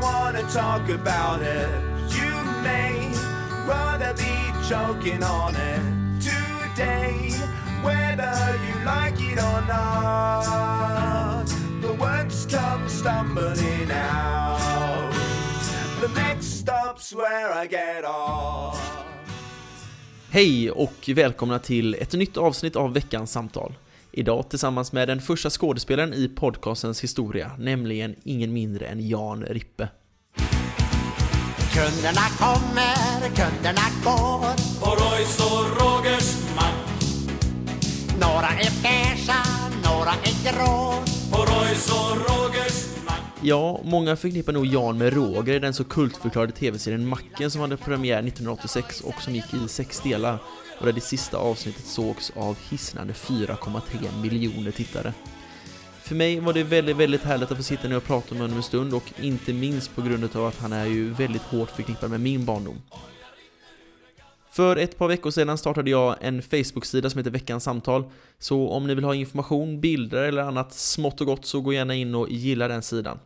want to talk about it. You may rather be choking on it today, whether you like it or not. The words come stumbling out. The next stop's where I get off. Hej och välkomna till ett nytt avsnitt av veckans samtal. Idag tillsammans med den första skådespelaren i podcastens historia, nämligen ingen mindre än Jan Rippe. Kunderna kommer, kunderna går. Och Royce och Rogers mack. Några är beiga, några är grå. Och Royce och Rogers mack. Ja, många förknippar nog Jan med Roger i den så kultförklarade tv-serien Macken som hade premiär 1986 och som gick i sex delar och där det sista avsnittet sågs av hisnande 4,3 miljoner tittare. För mig var det väldigt, väldigt härligt att få sitta ner och prata med honom en stund och inte minst på grund av att han är ju väldigt hårt förknippad med min barndom. För ett par veckor sedan startade jag en Facebook-sida som heter Veckans Samtal, så om ni vill ha information, bilder eller annat smått och gott så gå gärna in och gilla den sidan.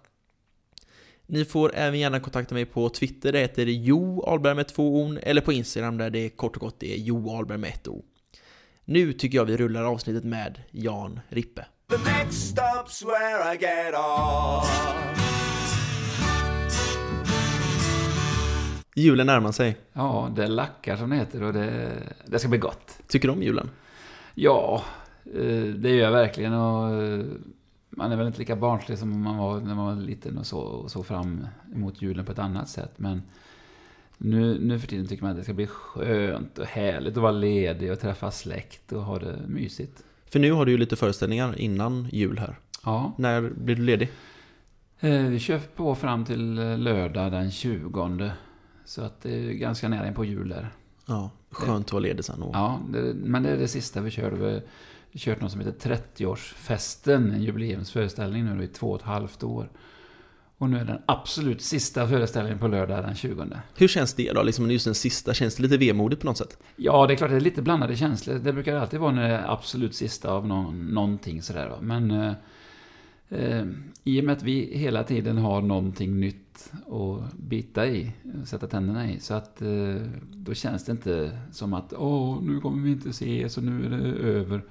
Ni får även gärna kontakta mig på Twitter, det heter Jo Ahlberg med två O, eller på Instagram där det kort och gott är Jo Ahlberg med ett O. Nu tycker jag vi rullar avsnittet med Jan Rippe. The next stop's where I get off. Julen närmar sig. Ja, det lackar som det heter och det, det ska bli gott. Tycker du om julen? Ja, eh, det gör jag verkligen och eh, man är väl inte lika barnslig som man var när man var liten och så, och såg fram emot julen på ett annat sätt. Men nu, nu för tiden tycker man att det ska bli skönt och härligt att vara ledig och träffa släkt och ha det mysigt. För nu har du ju lite föreställningar innan jul här. Ja, När blir du ledig? eh, vi kör på fram till eh, lördag den 20. Så att det är ganska nära in på jul där. Ja, skönt att vara ledig sen. Och... Ja, det, men det är det sista vi kör. Kört något som heter 30-årsfesten, en jubileumsföreställning nu då i två och ett halvt år. Och nu är den absolut sista föreställningen på lördag den 20. Hur känns det då? Liksom just den sista, känns det lite vemodigt på något sätt? Ja, det är klart det är lite blandade känslor. Det brukar alltid vara när det är absolut sista av någon, någonting sådär. va. Men eh, eh, i och med att vi hela tiden har någonting nytt att bita i, sätta tänderna i, så att eh, då känns det inte som att åh, nu kommer vi inte ses och nu är det över.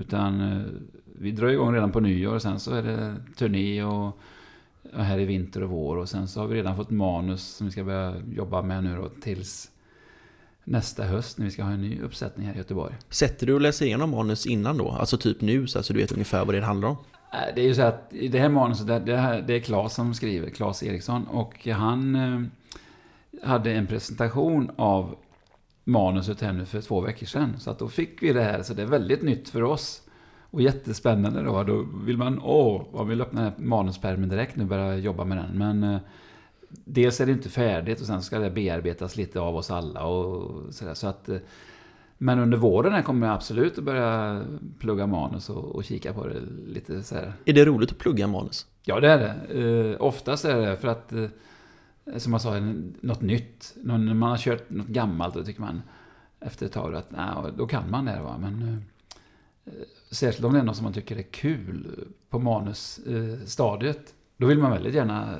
Utan eh, vi drar igång redan på nyår och sen så är det turné och, och här i vinter och vår och sen så har vi redan fått manus som vi ska börja jobba med nu då tills nästa höst när vi ska ha en ny uppsättning här i Göteborg. Sätter du och läser igenom manus innan då? Alltså typ nu, så att du vet ungefär vad det handlar om? Äh, Det är ju så att i det här manuset, det, det, här, det är Claes som skriver, Claes Eriksson, och han eh, hade en presentation av manuset här nu för två veckor sedan. Så att då fick vi det här, så det är väldigt nytt för oss. Och jättespännande då. Då vill man, åh, man vill öppna den här manuspärmen direkt nu och börja jobba med den. Men eh, dels är det inte färdigt och sen ska det bearbetas lite av oss alla och sådär. Så att, eh, men under våren här kommer jag absolut att börja plugga manus och, och kika på det lite så här. Är det roligt att plugga manus? Ja, det är det. Eh, oftast är det för att, eh, som jag sa, något nytt. När man har kört något gammalt, då tycker man efter ett tag att nej, då kan man det. Va? Men eh, Särskilt om det är något som man tycker är kul på manusstadiet. Då vill man väldigt gärna eh,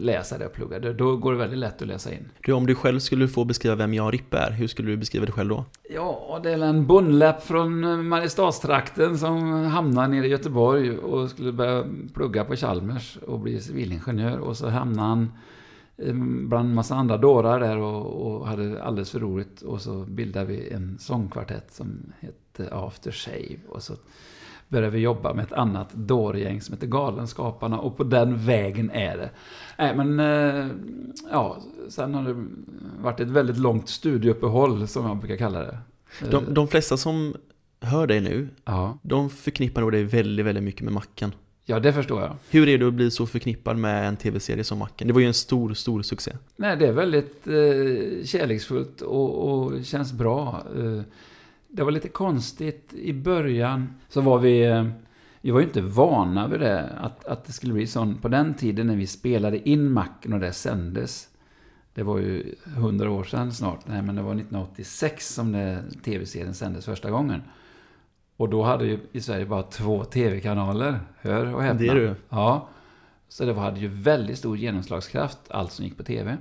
läsa det och plugga det. Då går det väldigt lätt att läsa in. Du, om du själv skulle få beskriva vem Jan Rippe är, hur skulle du beskriva det själv då? Ja, det är en bondläpp från Mariestadstrakten som hamnar nere i Göteborg och skulle börja plugga på Chalmers och bli civilingenjör. Och så hamnade han eh, bland en massa andra dårar där och, och hade alldeles för roligt. Och så bildade vi en sångkvartett som hette After Shave. Och så började vi jobba med ett annat dårgäng som heter Galenskaparna och på den vägen är det. Nej men, eh, ja, sen har det varit ett väldigt långt studieuppehåll som jag brukar kalla det. De, de flesta som hör dig nu, Ja, de förknippar nog dig väldigt, väldigt mycket med Macken. ja det förstår jag. Hur är det att bli så förknippad med en tv-serie som Macken? Det var ju en stor, stor succé. Nej, det är väldigt eh, kärleksfullt och, och känns bra. Eh, det var lite konstigt i början. Så var vi... Eh, vi var ju inte vana vid det, att, att det skulle bli sån. På den tiden när vi spelade in Macken och det sändes. Det var ju hundra år sedan snart. Nej, men det var 1986 som det, tv-serien sändes första gången. Och då hade ju i Sverige bara två tv-kanaler. Hör och häpna. Det är du. Ja. Så det hade ju väldigt stor genomslagskraft, allt som gick på tv.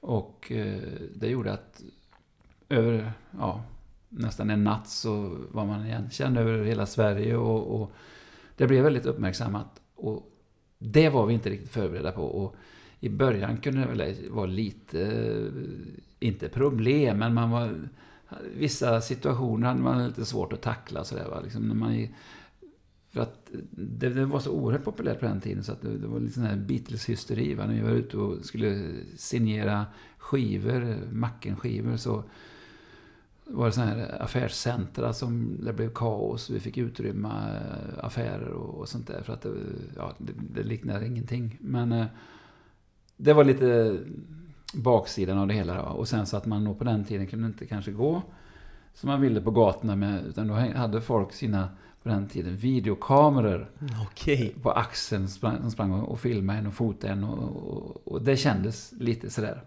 Och eh, det gjorde att över, ja, nästan en natt så var man igenkänd över hela Sverige och, och det blev väldigt uppmärksammat. Och det var vi inte riktigt förberedda på. Och i början kunde det väl vara lite, eh, inte problem, men man var, vissa situationer hade man lite svårt att tackla. Så där, va? Liksom när man, för att det, det var så oerhört populärt på den tiden så att det, det var lite sån här Beatles-hysteri. När vi var ute och skulle signera skivor, Macken-skivor, så var det sådana här affärscentra som det blev kaos. Vi fick utrymma eh, affärer och, sånt där för att det, ja, det, det liknade ingenting. Men eh, det var lite baksidan av det hela. Då. Och sen så att man nog på den tiden kunde inte kanske gå som man ville på gatorna med, utan då hade folk sina, på den tiden, videokameror Okej. på axeln sprang, som sprang och och filmade en och fotade en. Och, och, och det kändes lite sådär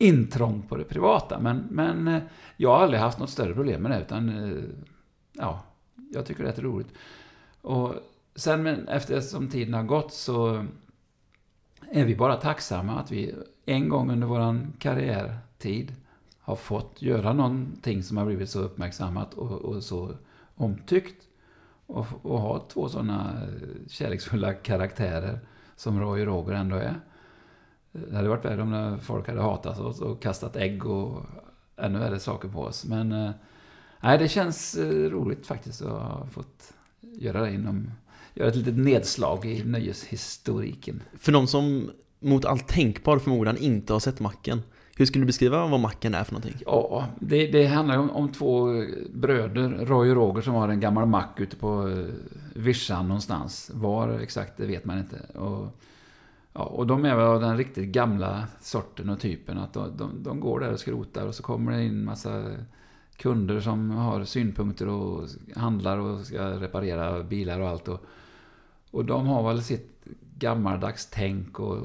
intrång på det privata. Men, men eh, jag har aldrig haft något större problem med det. Utan, eh, ja, jag tycker det är rätt roligt. Och sen men, eftersom tiden har gått så är vi bara tacksamma att vi en gång under vår karriärtid har fått göra någonting som har blivit så uppmärksammat och, och så omtyckt. Och, och ha två sådana eh, kärleksfulla karaktärer som Roy och Roger ändå är. Det hade varit värre om folk hade hatat oss och kastat ägg och ännu värre saker på oss. Men eh, nej, det känns eh, roligt faktiskt att ha fått göra det inom, göra ett litet nedslag i nöjeshistoriken. För de som mot all tänkbar förmodan inte har sett Macken, hur skulle du beskriva vad Macken är för någonting? Ja, det, det handlar om, om två bröder, Roy och Roger, som har en gammal mack ute på eh, vischan någonstans. Var exakt, det vet man inte. Och, ja, och de är väl av den riktigt gamla sorten och typen. Att de, de, de går där och skrotar och så kommer det in massa kunder som har synpunkter och handlar och ska reparera bilar och allt. Och, och de har väl sitt gammaldags tänk och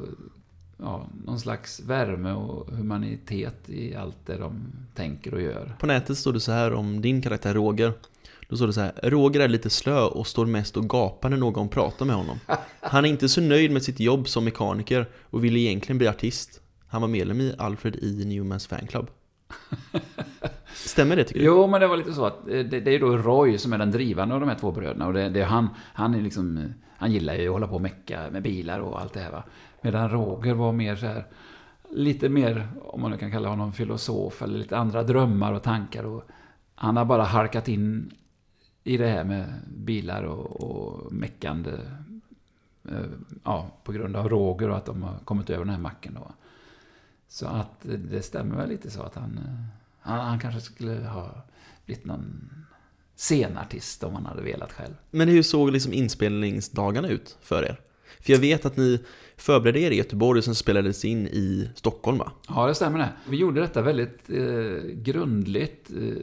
ja, någon slags värme och humanitet i allt det de tänker och gör. På nätet står det så här om din karaktär Roger. Då står det så här, Roger är lite slö och står mest och gapar när någon pratar med honom. Han är inte så nöjd med sitt jobb som mekaniker och vill egentligen bli artist. Han var medlem i Alfred E. Newmans fanclub. Stämmer det tycker du? Jo, men det var lite så att eh, det, det är då Roy som är den drivande av de här två bröderna. Och det, det är han, han är liksom, eh, han gillar ju att hålla på och mecka med bilar och allt det här va. Medan Roger var mer så här, lite mer, om man nu kan kalla honom filosof, eller lite andra drömmar och tankar. Och han har bara halkat in i det här med bilar och, och meckande. eh, Ja, på grund av Roger och att de har kommit över den här macken då. Så att det stämmer väl lite så att han, eh, han, han kanske skulle ha blivit någon scenartist om han hade velat själv. Men hur såg liksom inspelningsdagarna ut för er? För jag vet att ni förberedde er i Göteborg och sen spelades in i Stockholm va? Ja, det stämmer det. Vi gjorde detta väldigt eh, grundligt. Eh,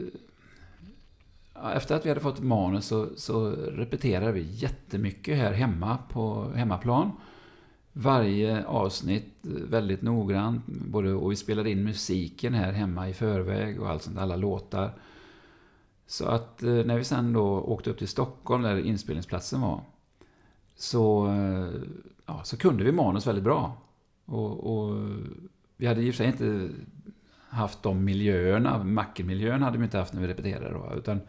efter att vi hade fått manus så, så repeterade vi jättemycket här hemma på hemmaplan. Varje avsnitt väldigt noggrant. Både, och vi spelade in musiken här hemma i förväg och allt sånt, alla låtar. Så att eh, när vi sen då åkte upp till Stockholm, där inspelningsplatsen var, så, eh, ja, så kunde vi manus väldigt bra. Och, och vi hade i och för sig inte haft de miljöerna, Mackenmiljön hade vi inte haft när vi repeterade då, utan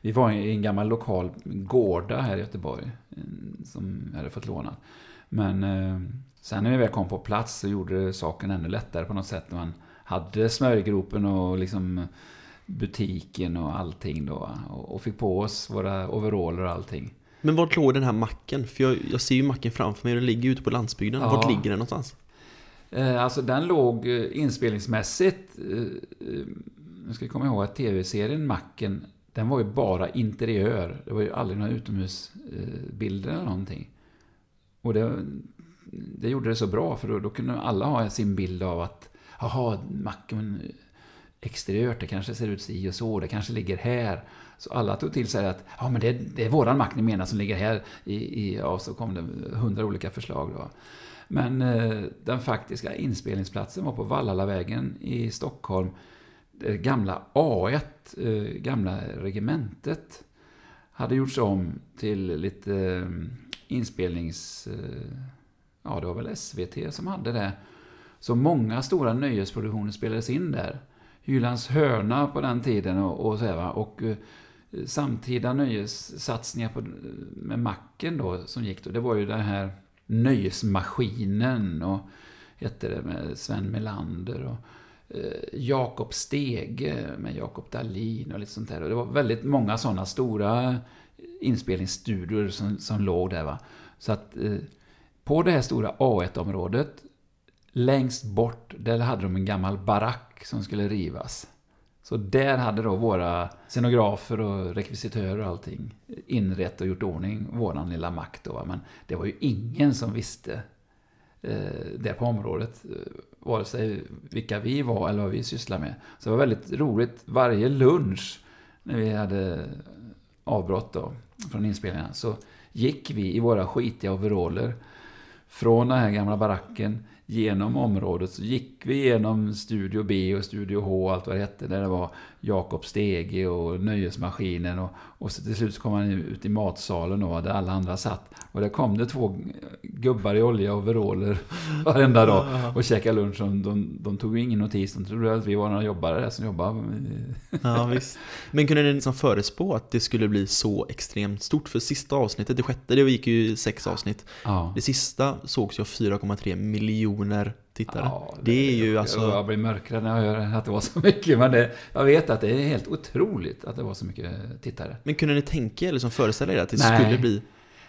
vi var i en gammal lokal gårda här i Göteborg, eh, som jag hade fått låna. Men eh, sen när vi väl kom på plats så gjorde det saken ännu lättare på något sätt. När man hade smörjgropen och liksom butiken och allting då. Och, och fick på oss våra overaller och allting. Men vart låg den här macken? För jag, jag ser ju macken framför mig, den ligger ute på landsbygden. Ja. Vart ligger den någonstans? Eh, alltså den låg eh, inspelningsmässigt, jag nu ska vi komma ihåg att tv-serien Macken, den var ju bara interiör. Det var ju aldrig några utomhusbilder eller någonting. Och det, det gjorde det så bra, för då, då kunde alla ha sin bild av att, jaha, Macken exteriört, det kanske ser ut si och så, det kanske ligger här. Så alla tog till sig att, ja men det, det är våran mack ni menar som ligger här. I, i, ja, så kom det hundra olika förslag då. Men eh, den faktiska inspelningsplatsen var på Vallalavägen i Stockholm. Det gamla A1, eh, gamla regementet, hade gjorts om till lite eh, inspelnings... Eh, ja, det var väl SVT som hade det. Så många stora nöjesproduktioner spelades in där. Hylands hörna på den tiden och, och så här, va? Och eh, samtida nöjessatsningar på, eh, med Macken då, som gick då, det var ju den här Nöjesmaskinen och hette det med Sven Melander och eh, Jakob Stege med Jakob Dahlin och lite sånt där. Och det var väldigt många sådana stora inspelningsstudior som, som låg där. Va? Så att eh, på det här stora A1-området, längst bort, där hade de en gammal barack som skulle rivas. Så där hade då våra scenografer och rekvisitörer och allting inrett och gjort ordning våran lilla mack då. Men det var ju ingen som visste eh, där på området, eh, vare sig vilka vi var eller vad vi sysslade med. Så det var väldigt roligt varje lunch när vi hade avbrott då från inspelningarna så gick vi i våra skitiga overaller från den här gamla baracken genom området så gick vi genom Studio B och Studio H och allt vad det hette. Där det var Jakob Stege och Nöjesmaskinen. Och, och så till slut så kom man ut i matsalen då, där alla andra satt. Och där kom det två gubbar i olja och overaller varenda dag och käkade lunch. De, de, de tog ju ingen notis. De trodde att vi var några jobbare där som jobbade. Ja, visst. Men kunde ni liksom förespå att det skulle bli så extremt stort? För sista avsnittet, det sjätte, det gick ju sex avsnitt. Ja. Det sista sågs ju av 4,3 miljoner tittare. Ja, det, är ju alltså... Jag blir mörkrädd när jag hör att det var så mycket. Men det, jag vet att det är helt otroligt att det var så mycket tittare. Men kunde ni tänka er, liksom föreställa er att det Nej. skulle bli...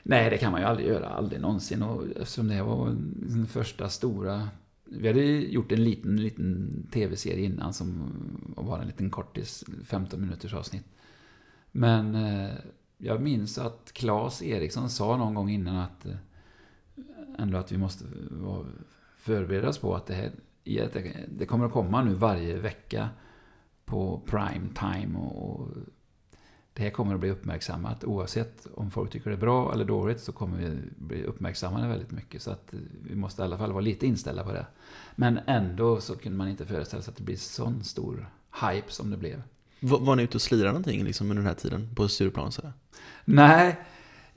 Nej, det kan man ju aldrig göra. Aldrig någonsin. Och eftersom det var den första stora... Vi hade gjort en liten, liten tv-serie innan som var en liten kortis, 15 minuters avsnitt. Men eh, jag minns att Claes Eriksson sa någon gång innan att eh, ändå att vi måste vara förbereda oss på att det, här, det, kommer att komma nu varje vecka på prime time och, det här kommer att bli uppmärksammat oavsett om folk tycker det är bra eller dåligt så kommer vi bli uppmärksammade väldigt mycket så att vi måste i alla fall vara lite inställda på det. Men ändå så kunde man inte föreställa sig att det blir sån stor hype som det blev. Var, var ni ute och slirade någonting liksom under den här tiden på Stureplan sådär? Nej,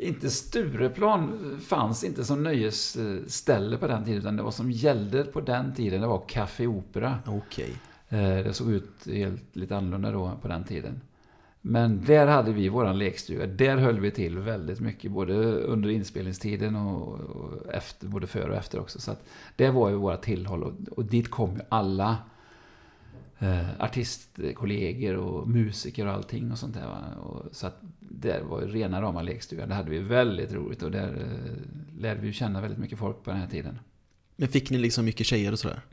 inte Stureplan fanns inte som nöjesställe på den tiden, utan det var som gällde på den tiden, det var Café Opera. Okej. Eh, Det såg ut helt lite annorlunda då på den tiden. Men där hade vi våran lekstuga. Där höll vi till väldigt mycket, både under inspelningstiden och, och efter, både före och efter också. Så att det var ju våra tillhåll och, och dit kom ju alla eh, artistkollegor och musiker och allting och sånt där. Va? Och, så att där var ju rena rama lekstugan. Det hade vi väldigt roligt och där eh, lärde vi ju känna väldigt mycket folk på den här tiden. Men fick ni liksom mycket tjejer och sådär?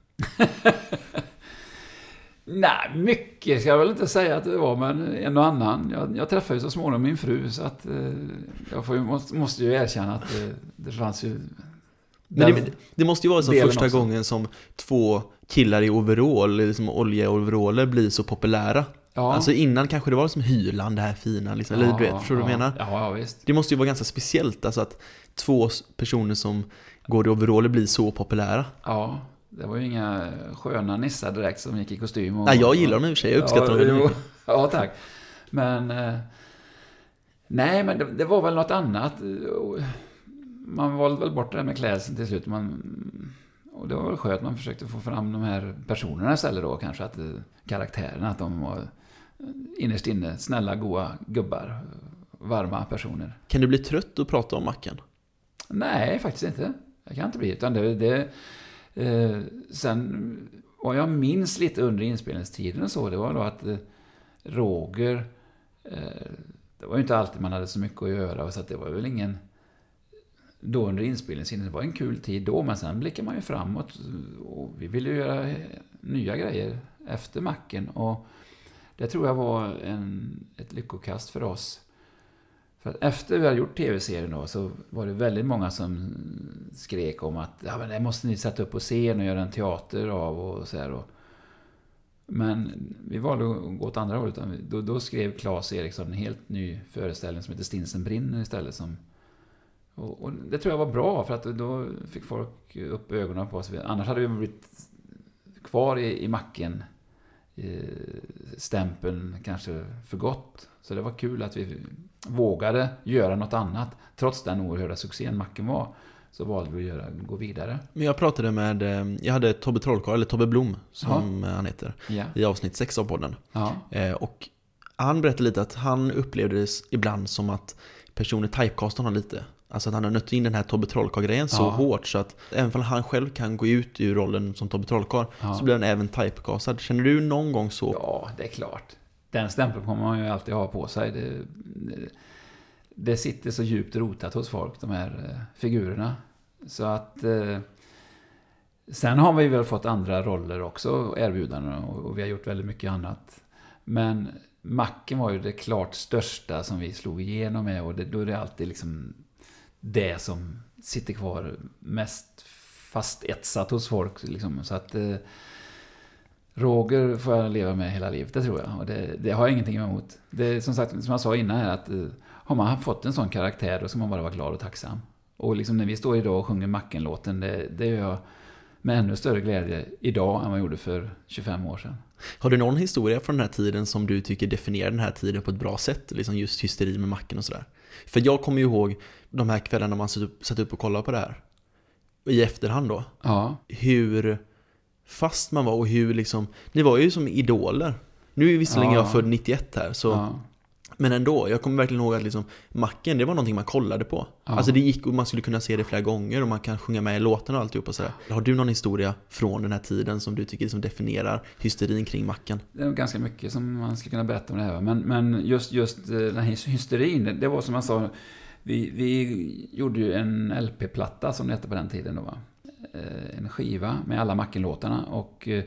Nej, mycket ska jag väl inte säga att det var, men en och annan. Jag, jag träffade ju så småningom min fru, så att eh, jag får måste, måste ju erkänna att eh, det fanns ju... Men det, det måste ju vara delen första också. gången som två killar i overall, liksom oljeoveraller, blir så populära. Ja. Alltså innan kanske det var som Hyland, det här fina, liksom, eller du vet, förstår du vad ja, jag menar? Ja, visst. Det måste ju vara ganska speciellt, alltså att två personer som går i overaller blir så populära. Ja, det var ju inga sköna nissar direkt som gick i kostym. Och, Nej, jag gillar dem i och för sig, jag uppskattar ja, dem. Ja, tack. Men... Eh, nej, men det, det, var väl något annat. Man valde väl bort det där med klädseln till slut. Man, och det var väl skönt man försökte få fram de här personerna istället då kanske. Att eh, karaktärerna, att de var innerst inne snälla, goa gubbar. Varma personer. Kan du bli trött att prata om Macken? Nej, faktiskt inte. Jag kan inte bli. Utan det, det, eh, sen vad jag minns lite under inspelningstiden och så, det var då att eh, Roger, eh, det var ju inte alltid man hade så mycket att göra, så att det var väl ingen då under inspelningstiden, det var en kul tid då, men sen blickar man ju framåt och vi ville ju göra nya grejer efter macken och det tror jag var en, ett lyckokast för oss. För att efter vi hade gjort tv-serien då så var det väldigt många som skrek om att ja, men det måste ni sätta upp på scen och göra en teater av och så här. Men vi valde att gå åt andra hållet. Då, då skrev Claes Eriksson en helt ny föreställning som heter Stinsen brinner istället. Som, och, och, det tror jag var bra för att då fick folk upp ögonen på oss. Annars hade vi blivit kvar i, i macken stämpeln kanske för gott. Så det var kul att vi vågade göra något annat. Trots den oerhörda succén Macken var, så valde vi att göra, gå vidare. Men jag pratade med, eh, jag hade Tobbe Trollkarl, eller Tobbe Blom som ja. han heter, ja. i avsnitt 6 av podden. Ja. Eh, och han berättade lite att han upplevde det ibland som att personer typecastade honom lite. Alltså att han har nött in den här Tobbe Trollkarl-grejen så ja. hårt så att även om han själv kan gå ut ur rollen som Tobbe Trollkarl ja. så blir han även typecastad. Känner du någon gång så? Ja, det är klart. Den stämpeln kommer man ju alltid ha på sig. Det, det, det sitter så djupt rotat hos folk, de här eh, figurerna. Så att... Eh, sen har vi väl fått andra roller också, erbjudanden, och, och vi har gjort väldigt mycket annat. Men Macken var ju det klart största som vi slog igenom med och det, då är det alltid liksom det som sitter kvar mest fastetsat hos folk. Liksom. Så att eh, Roger får jag leva med hela livet, det tror jag. Och det, det har jag ingenting emot. Det är som sagt, som jag sa innan här, att eh, har man fått en sån karaktär, då ska man bara vara glad och tacksam. Och liksom när vi står idag och sjunger Macken-låten, det, det gör jag med ännu större glädje idag än vad jag gjorde för 25 år sedan. Har du någon historia från den här tiden som du tycker definierar den här tiden på ett bra sätt? Liksom just hysteri med Macken och sådär. För jag kommer ju ihåg de här kvällarna man satt upp, satt upp och kollade på det här. I efterhand då. Ja. Hur fast man var och hur liksom, ni var ju som idoler. Nu är visserligen ja. jag född 91 här, så ja. Men ändå, jag kommer verkligen ihåg att liksom, Macken, det var någonting man kollade på. Ja. Alltså det gick och man skulle kunna se det flera gånger och man kan sjunga med i låtarna och alltihop och sådär. Har du någon historia från den här tiden som du tycker liksom definierar hysterin kring Macken? Det är ganska mycket som man skulle kunna berätta om det här. Men, men just, just eh, den här hysterin, det var som jag sa, vi, vi gjorde ju en LP-platta som det hette på den tiden då va? Eh, en skiva med alla Macken-låtarna och eh,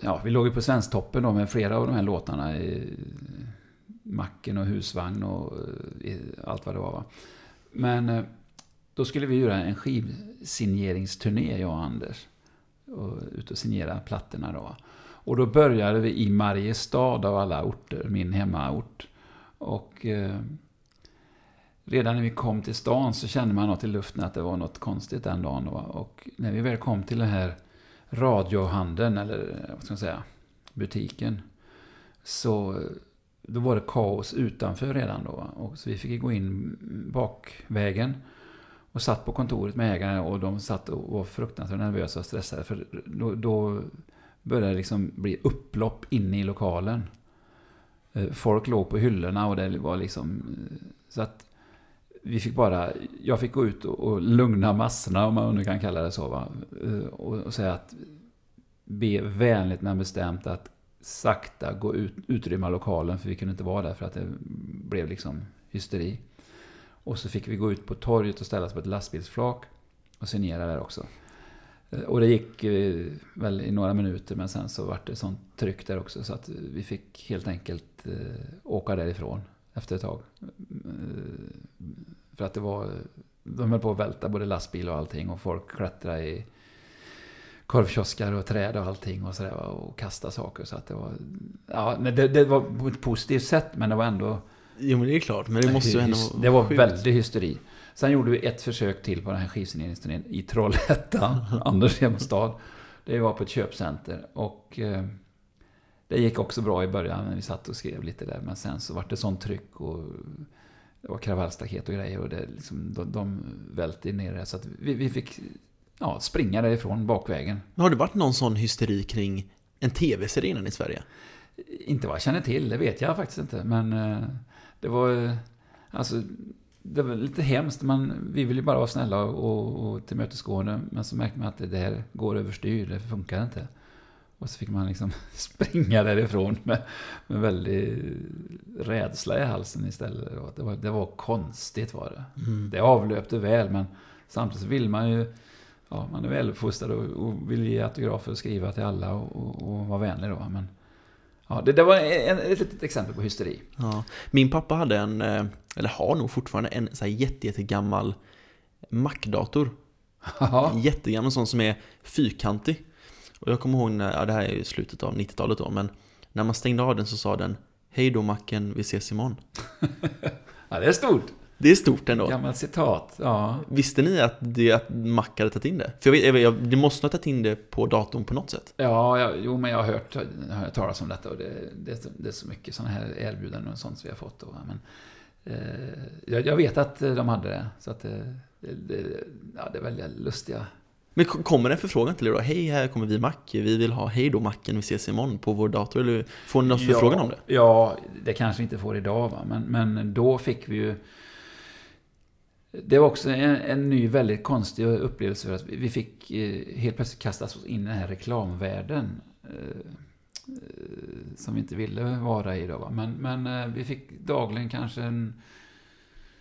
ja, vi låg ju på Svensktoppen då med flera av de här låtarna macken och husvagn och eh, allt vad det var. Va? Men eh, då skulle vi göra en skivsigneringsturné, jag och Anders. Och ut och signera plattorna då. Och då började vi i Mariestad av alla orter, min hemmaort. Och eh, redan när vi kom till stan så kände man något i luften att det var något konstigt den dagen. Då. Och när vi väl kom till den här radiohandeln, eller eh, vad ska man säga, butiken. Så då var det kaos utanför redan då. Och så vi fick gå in bakvägen. Och satt på kontoret med ägarna och de satt och var fruktansvärt nervösa och stressade. För då, då började det liksom bli upplopp inne i lokalen. Eh, folk låg på hyllorna och det var liksom... Eh, så att vi fick bara... Jag fick gå ut och lugna massorna, om man nu kan kalla det så. Va? Eh, och, och säga att... Be vänligt men bestämt att sakta gå ut, utrymma lokalen för vi kunde inte vara där för att det blev liksom hysteri. Och så fick vi gå ut på torget och ställa oss på ett lastbilsflak och signera där också. Eh, och det gick eh, väl i några minuter men sen så var det sånt tryck där också så att vi fick helt enkelt eh, åka därifrån efter ett tag. För att det var, de höll på att välta både lastbil och allting och folk klättrade i korvkioskar och träd och allting och sådär och kasta saker. Så att det var... Ja, det, det, var på ett positivt sätt men det var ändå... Jo men det är klart, men det måste ju ändå Det var sjukt. väldigt hysteri. Sen gjorde vi ett försök till på den här skivsigneringsturnén i Trollhättan, Anders hemstad. Det var på ett köpcenter och... Eh, det gick också bra i början när vi satt och skrev lite där. Men sen så var det sånt tryck och det var kravallstaket och grejer. Och det, liksom, de, de välte ner det. Så att vi, vi fick ja, springa därifrån bakvägen. Men har det varit någon sån hysteri kring en tv-serie innan i Sverige? Inte vad jag känner till, det vet jag faktiskt inte. Men eh, det var... eh, Alltså, det var lite hemskt. Man, vi ville ju bara vara snälla och, och tillmötesgående. Men så märkte man att det där går överstyr, det funkar inte. Och så fick man liksom springa därifrån med, med väldigt rädsla i halsen istället. Det var, det var konstigt var det. Det avlöpte väl, men samtidigt så vill man ju... Ja, man är väluppfostrad och, och vill ge autografer och skriva till alla och, och, och vara vänlig då. Men, ja, det, det var en, ett litet exempel på hysteri. Ja. Min pappa hade en, eh, eller har nog fortfarande, en så här jätte, jättegammal Mac-dator. En jättegammal sån som är fyrkantig. Och jag kommer ihåg, när, ja det här är slutet av 90-talet då, men när man stängde av den så sa den Hej då macken, vi ses imorgon. ja, det är stort. Det är stort ändå. Gammalt citat. Ja. Visste ni att, det, att Mac hade tagit in det? För jag vet, jag jag, det måste ha tagit in det på datorn på något sätt. Ja, ja, jo, men jag har hört, jag har hört talas om detta och det, det, det är så mycket sådana här erbjudanden och sånt som vi har fått. Då, men, eh, jag, jag vet att eh, de hade det, så att det, det, det, ja, det är väldigt lustiga. Men ko- kommer det en förfrågan till er då? Hej, här kommer vi Mac. Vi vill ha Hej då macken, vi ses imorgon på vår dator. Eller får ni någon förfrågan om det? Ja, det kanske vi inte får idag, va? Men, men då fick vi ju... Det var också en, en ny väldigt konstig upplevelse för att vi fick eh, helt plötsligt kastas oss in i den här reklamvärlden. Eh, eh, som vi inte ville vara i då. Va? Men, men eh, vi fick dagligen kanske en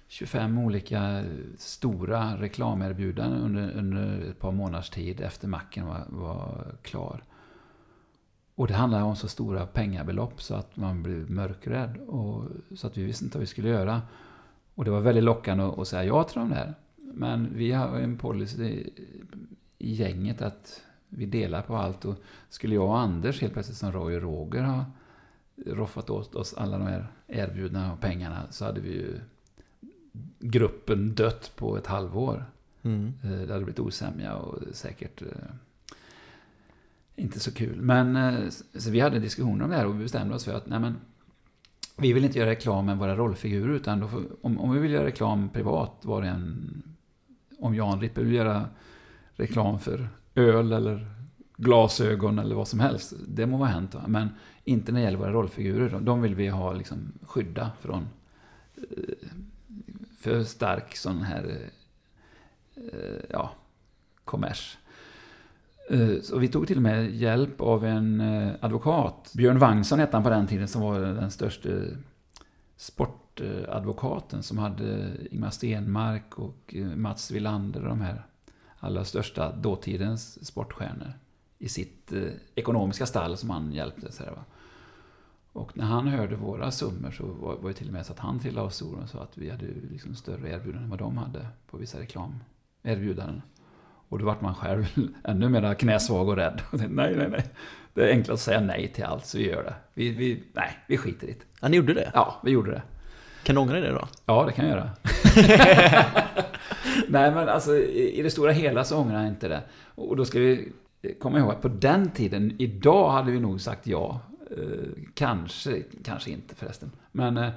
25 olika stora reklamerbjudanden under, under ett par månaders tid efter macken var, var klar. Och det handlade om så stora pengabelopp så att man blev mörkrädd. Och, så att vi visste inte vad vi skulle göra. Och det var väldigt lockande att, att säga ja till de där. Men vi har en policy i gänget att vi delar på allt. Och skulle jag och Anders helt plötsligt som Roy och Roger ha roffat åt oss alla de här erbjudna pengarna så hade vi ju gruppen dött på ett halvår. Mm. Eh, Det hade blivit osämja och säkert eh, inte så kul. Men eh, så vi hade diskussioner om det här och vi bestämde oss för att nej men, vi vill inte göra reklam med våra rollfigurer utan då får, om, om vi vill göra reklam privat var det en... Om Jan Rippe vill göra reklam för öl eller glasögon eller vad som helst. Det må vara hänt. Men inte när det gäller våra rollfigurer. De, vill vi ha liksom skydda från eh, för stark sån här eh, eh, ja, kommers. Eh, så vi tog till och med hjälp av en eh, advokat. Björn Wangsson hette han på den tiden som var den största sportadvokaten som hade Ingmar Stenmark och eh, Mats Wilander och de här allra största dåtidens sportstjärnor i sitt ekonomiska stall som han hjälpte. Så här. Och när han hörde våra summor så var det till och med så att han trillade av stolen och sa att vi hade liksom större erbjudanden än vad de hade på vissa reklamerbjudanden. Och då vart man själv ännu mer knäsvag och rädd. Och tänkte, nej, nej, nej. Det är enklast att säga nej till allt, så vi gör det. Vi, vi, nej, vi skiter i det. Ja, ni gjorde det? Ja, vi gjorde det. Kan du ångra det då? Ja, det kan jag göra. Nej, men alltså i i det stora hela så ångrar jag inte det. Och då ska vi komma ihåg att på den tiden, idag hade vi nog sagt ja. Eh, kanske, kanske inte förresten. Men eh,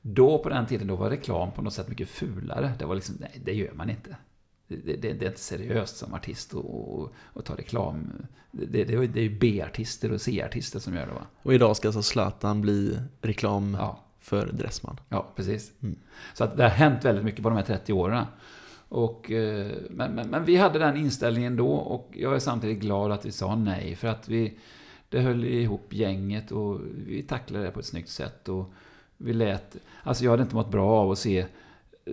då på den tiden, då var reklam på något sätt mycket fulare. Det var liksom, nej, det gör man inte. Det, det, det är inte seriöst som artist att och, och ta reklam. Det, det, det är ju B-artister och C-artister som gör det va? Och idag ska alltså Zlatan bli reklam Ja. för Dressman. Ja, precis. Mm. Så att det har hänt väldigt mycket på de här 30 åren. Och, eh, men, men, men vi hade den inställningen då och jag är samtidigt glad att vi sa nej. För att vi, det höll ihop gänget och vi tacklade det på ett snyggt sätt. Och vi lät, alltså jag hade inte mått bra av att se eh,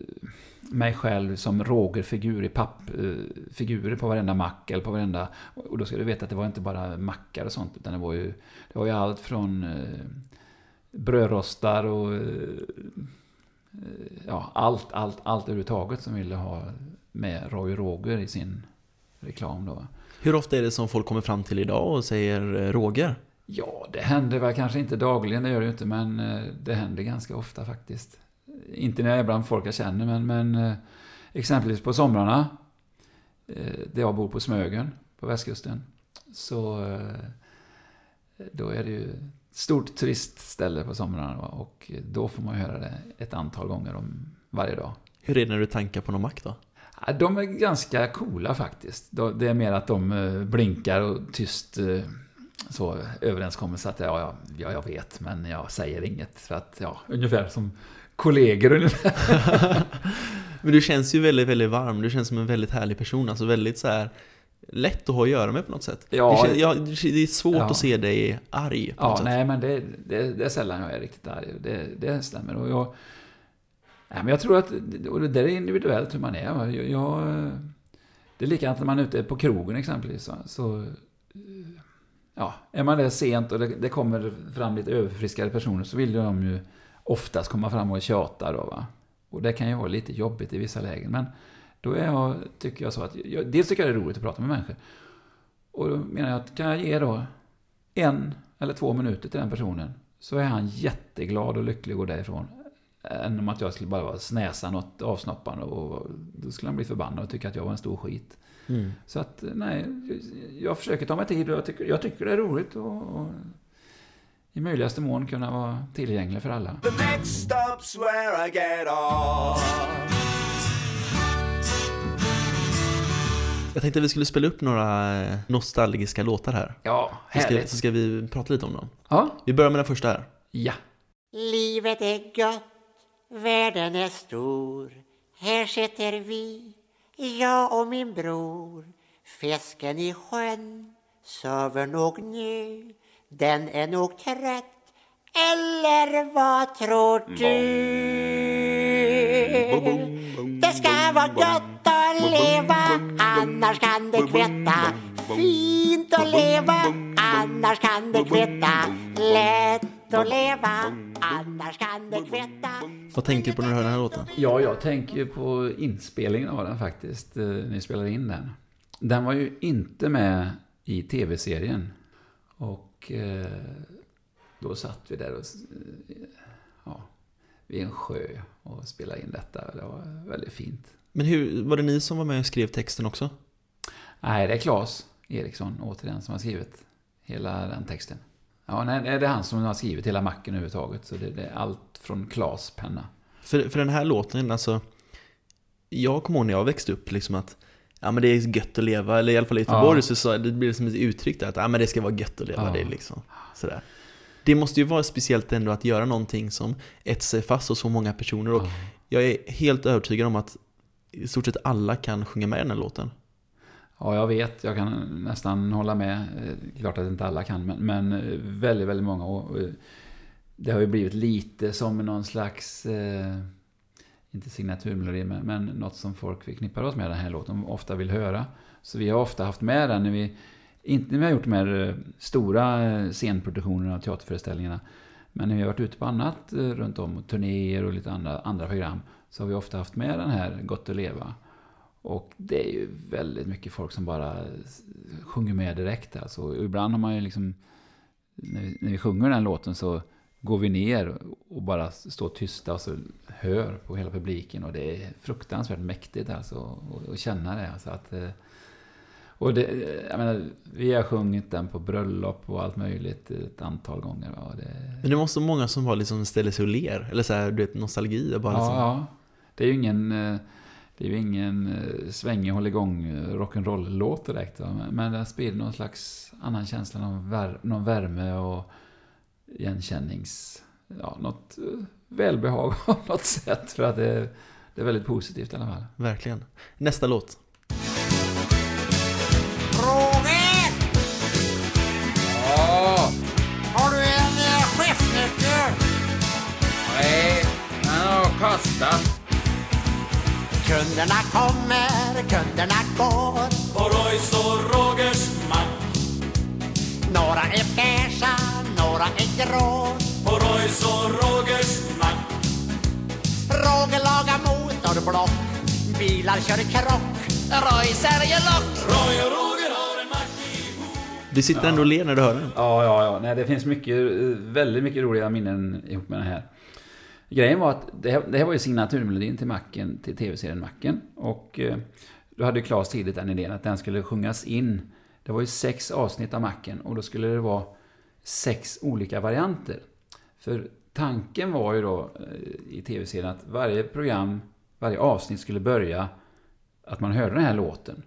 mig själv som Roger-figur i pappfigurer på varenda mack eller på varenda... Och då ska du veta att det var inte bara mackar och sånt, utan det var ju, det var ju allt från eh, brödrostar och eh, ja, allt, allt, allt överhuvudtaget som ville ha med Roy Roger i sin reklam då. Hur ofta är det som folk kommer fram till idag och säger eh, Roger? Ja, det händer väl kanske inte dagligen, det gör det ju inte, men eh, det händer ganska ofta faktiskt. Inte när jag är bland folk jag känner, men, men eh, exempelvis på somrarna, eh, där jag bor på Smögen, på västkusten, så eh, då är det ju stort turistställe på somrarna och då får man höra det ett antal gånger om varje dag. Hur är det när du tankar på någon mack då? De är ganska coola faktiskt. De- Det är mer att de blinkar och tyst så överenskommelse att ja, ja, jag vet, men jag säger inget. För att, ja, ungefär som kollegor. Men du känns ju väldigt, väldigt varm. Du känns som en väldigt härlig person. Alltså väldigt så här lätt att ha att göra med på något sätt. Ja. det, ja, det är svårt Ja. att se dig arg Ja, något sätt. nej, men det, det, det är sällan jag är riktigt arg. Det, det stämmer. Och jag, nej, men jag tror att och det där är individuellt hur man är. Jag, jag, det är likadant när man är ute på krogen exempelvis. va. Så, ja, är man där sent och det, det kommer fram lite överfriskade personer så vill de ju oftast komma fram och tjata. Då, va? Och det kan ju vara lite jobbigt i vissa lägen. Men då är jag, tycker jag så att, jag, dels tycker jag det är roligt att prata med människor. Och då menar jag att kan jag ge då en eller två minuter till den personen så är han jätteglad och lycklig att gå därifrån. Än om att jag skulle bara vara snäsa något avsnoppande och då skulle han bli förbannad och tycka att jag var en stor skit. Mm. Så att nej, jag försöker ta mig tid och jag tycker, jag tycker det är roligt och, och i möjligaste mån kunna vara tillgänglig för alla. The next stop's where I get off. Jag tänkte att vi skulle spela upp några eh, nostalgiska låtar här. Ja, Så ska, härligt. så ska vi prata lite om dem. Ja, Vi börjar med den första här. ja. Livet är gott, världen är stor. Här sitter vi, jag och min bror. Fisken i sjön sover nog nu. Den är nog trött, eller vad tror du? Det ska vara gott att leva, annars kan det kvitta. Fint att leva, annars kan det kvitta. Lätt att leva, annars kan det kvitta. Vad tänker du på när du hör den här låten? Ja, jag tänker ju på inspelningen av den faktiskt, eh, ni spelade in den. Den var ju inte med i tv-serien. Och eh, då satt vi där och, eh, ja, vid en sjö och spelade in detta. Det var väldigt fint. Men hur, var det ni som var med och skrev texten också? Nej, det är Claes Eriksson, återigen, som har skrivit hela den texten. Ja, nej, det är han som har skrivit hela macken överhuvudtaget. Så det, det är allt från Claes penna. För, för den här låten, alltså Jag kommer ihåg när jag växte upp liksom att Ja men det är gött att leva, eller i alla fall i Göteborg Ja. så, så det blir det som ett uttryck där att ja, men det ska vara gött att leva, Ja. det liksom sådär Det måste ju vara speciellt ändå att göra någonting som etsar sig fast hos så många personer och Ja. jag är helt övertygad om att i stort sett alla kan sjunga med i den här låten Ja, jag vet. Jag kan nästan hålla med. Eh, Klart att inte alla kan, men, men eh, väldigt, väldigt många. Och eh, det har ju blivit lite som någon slags, eh, inte signaturmelodi, men, men något som folk förknippar oss med den här låten och ofta vill höra. Så vi har ofta haft med den när vi, inte när vi har gjort de här eh, stora eh, scenproduktionerna och teaterföreställningarna, men när vi har varit ute på annat eh, runt om, turnéer och lite andra, andra program, så har vi ofta haft med den här Gott att leva. Och det är ju väldigt mycket folk som bara sjunger med direkt. Alltså. Och Ibland har man ju liksom, när vi, när vi sjunger den låten så går vi ner och bara står tysta och så hör på hela publiken. Och det är fruktansvärt mäktigt alltså att- känna det. Alltså att, eh, och det, jag menar, vi har sjungit den på bröllop och allt möjligt ett antal gånger. Ja, det, Men det måste vara många som bara liksom ställer sig och ler, eller så här, du vet nostalgi och bara ja, liksom, ja. Det är ju ingen, eh, det är ju ingen eh, svängig hålligång rock'n'roll-låt direkt. Men- Men den sprider någon slags annan känsla, någon, vär, någon värme och igenkännings... Ja, något eh, välbehag på något sätt. För att det, det är väldigt positivt i alla fall. verkligen Nästa låt Roger! Ja, Har du en eh, chefsnyckel? nej, den har kastat. Kunderna kommer, kunderna går. På Royce och Rogers några är grå. På Royce och Rogers mack. Roger lagar motorblock. Bilar kör krock. Roy säljer lock. Roy och Roger har en mack ihop. Du sitter ändå och ler när du hör den Ja, ja, ja. Nej, det finns mycket, väldigt mycket roliga minnen ihop med den här. Grejen var att det här, det här var ju signaturmelodin till Macken, till tv-serien Macken. Och eh, då hade Claes tidigt den idén att den skulle sjungas in. Det var ju sex avsnitt av Macken och då skulle det vara sex olika varianter. För tanken var ju då eh, i tv-serien att varje program, varje avsnitt skulle börja att man hörde den här låten.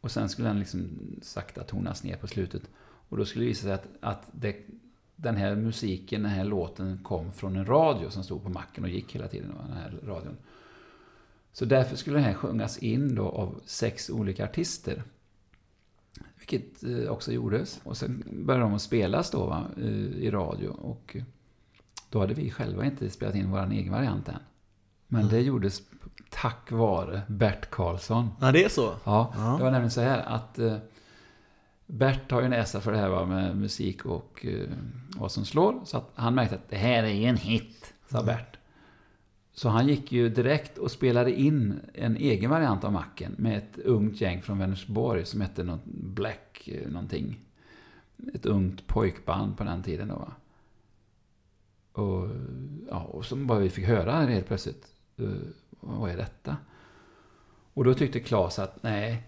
Och sen skulle den liksom sakta tonas ner på slutet. Och då skulle det visa sig att, att det, den här musiken, den här låten kom från en radio som stod på macken och gick hela tiden, den här radion. Så därför skulle den här sjungas in då av sex olika artister. Vilket eh, också gjordes. Och sen började de att spelas då va, eh, i radio. Och då hade vi själva inte spelat in vår egen variant än. Men det gjordes tack vare Bert Karlsson. Ja, det är så? Ja, Ja. det var nämligen så här att eh, Bert har ju näsa för det här va, med musik och vad som slår. Så att han märkte att det här är ju en hit, sa Bert. Så han gick ju direkt och spelade in en egen variant av Macken med ett ungt gäng från Vänersborg som hette något Black eh, någonting. Ett ungt pojkband på den tiden då va. Och, ja, och som bara vi fick höra helt plötsligt. Eh, vad är detta? Och då tyckte Claes att nej,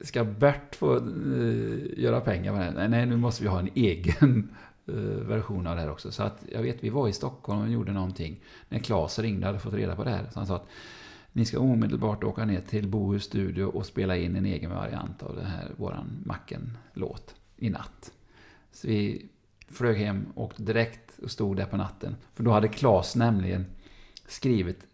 ska Bert få eh, göra pengar på det här? Nej, nej, nu måste vi ha en egen version av det här också. Så att jag vet, vi var i Stockholm och gjorde någonting. När Claes ringde hade fått reda på det här. Så han sa att ni ska omedelbart åka ner till Bohus studio och spela in en egen variant av det här, våran Macken-låt, i natt. Så vi flög hem, åkte direkt och stod där på natten. För då hade Claes nämligen skrivit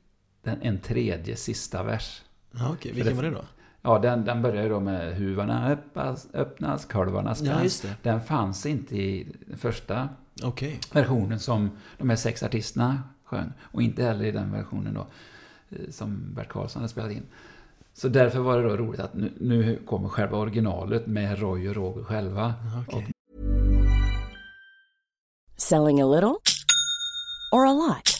den, en tredje sista vers. Ja, okej. Vilken var det då? Ja, den, den börjar ju då med huvarna öppnas, öppnas kalvarna Ja, just det. Den fanns inte i första Okej. versionen som de här sex artisterna sjöng. Och inte heller i den versionen då eh, som Bert Karlsson hade spelat in. Så därför var det då roligt att nu, nu kommer själva originalet med Roy och Roger själva. Och Selling a little or a lot?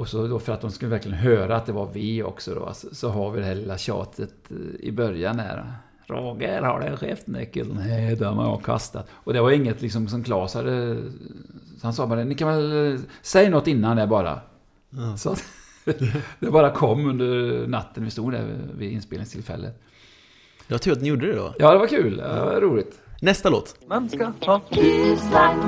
Och så då för att de skulle verkligen höra att det var vi också då, så, så har vi det här lilla tjatet eh, i början där. Roger, har du chefnyckeln? Nej, den har jag kastat. Och det var inget liksom som Claes hade... Så han sa bara, ni kan väl... eh, Säg något innan det bara. Så att, det bara kom under natten vi stod där vid inspelningstillfället. Det var tur att ni gjorde det då. Ja, det var kul. Det var roligt. Nästa låt. Man ska ha husvagn,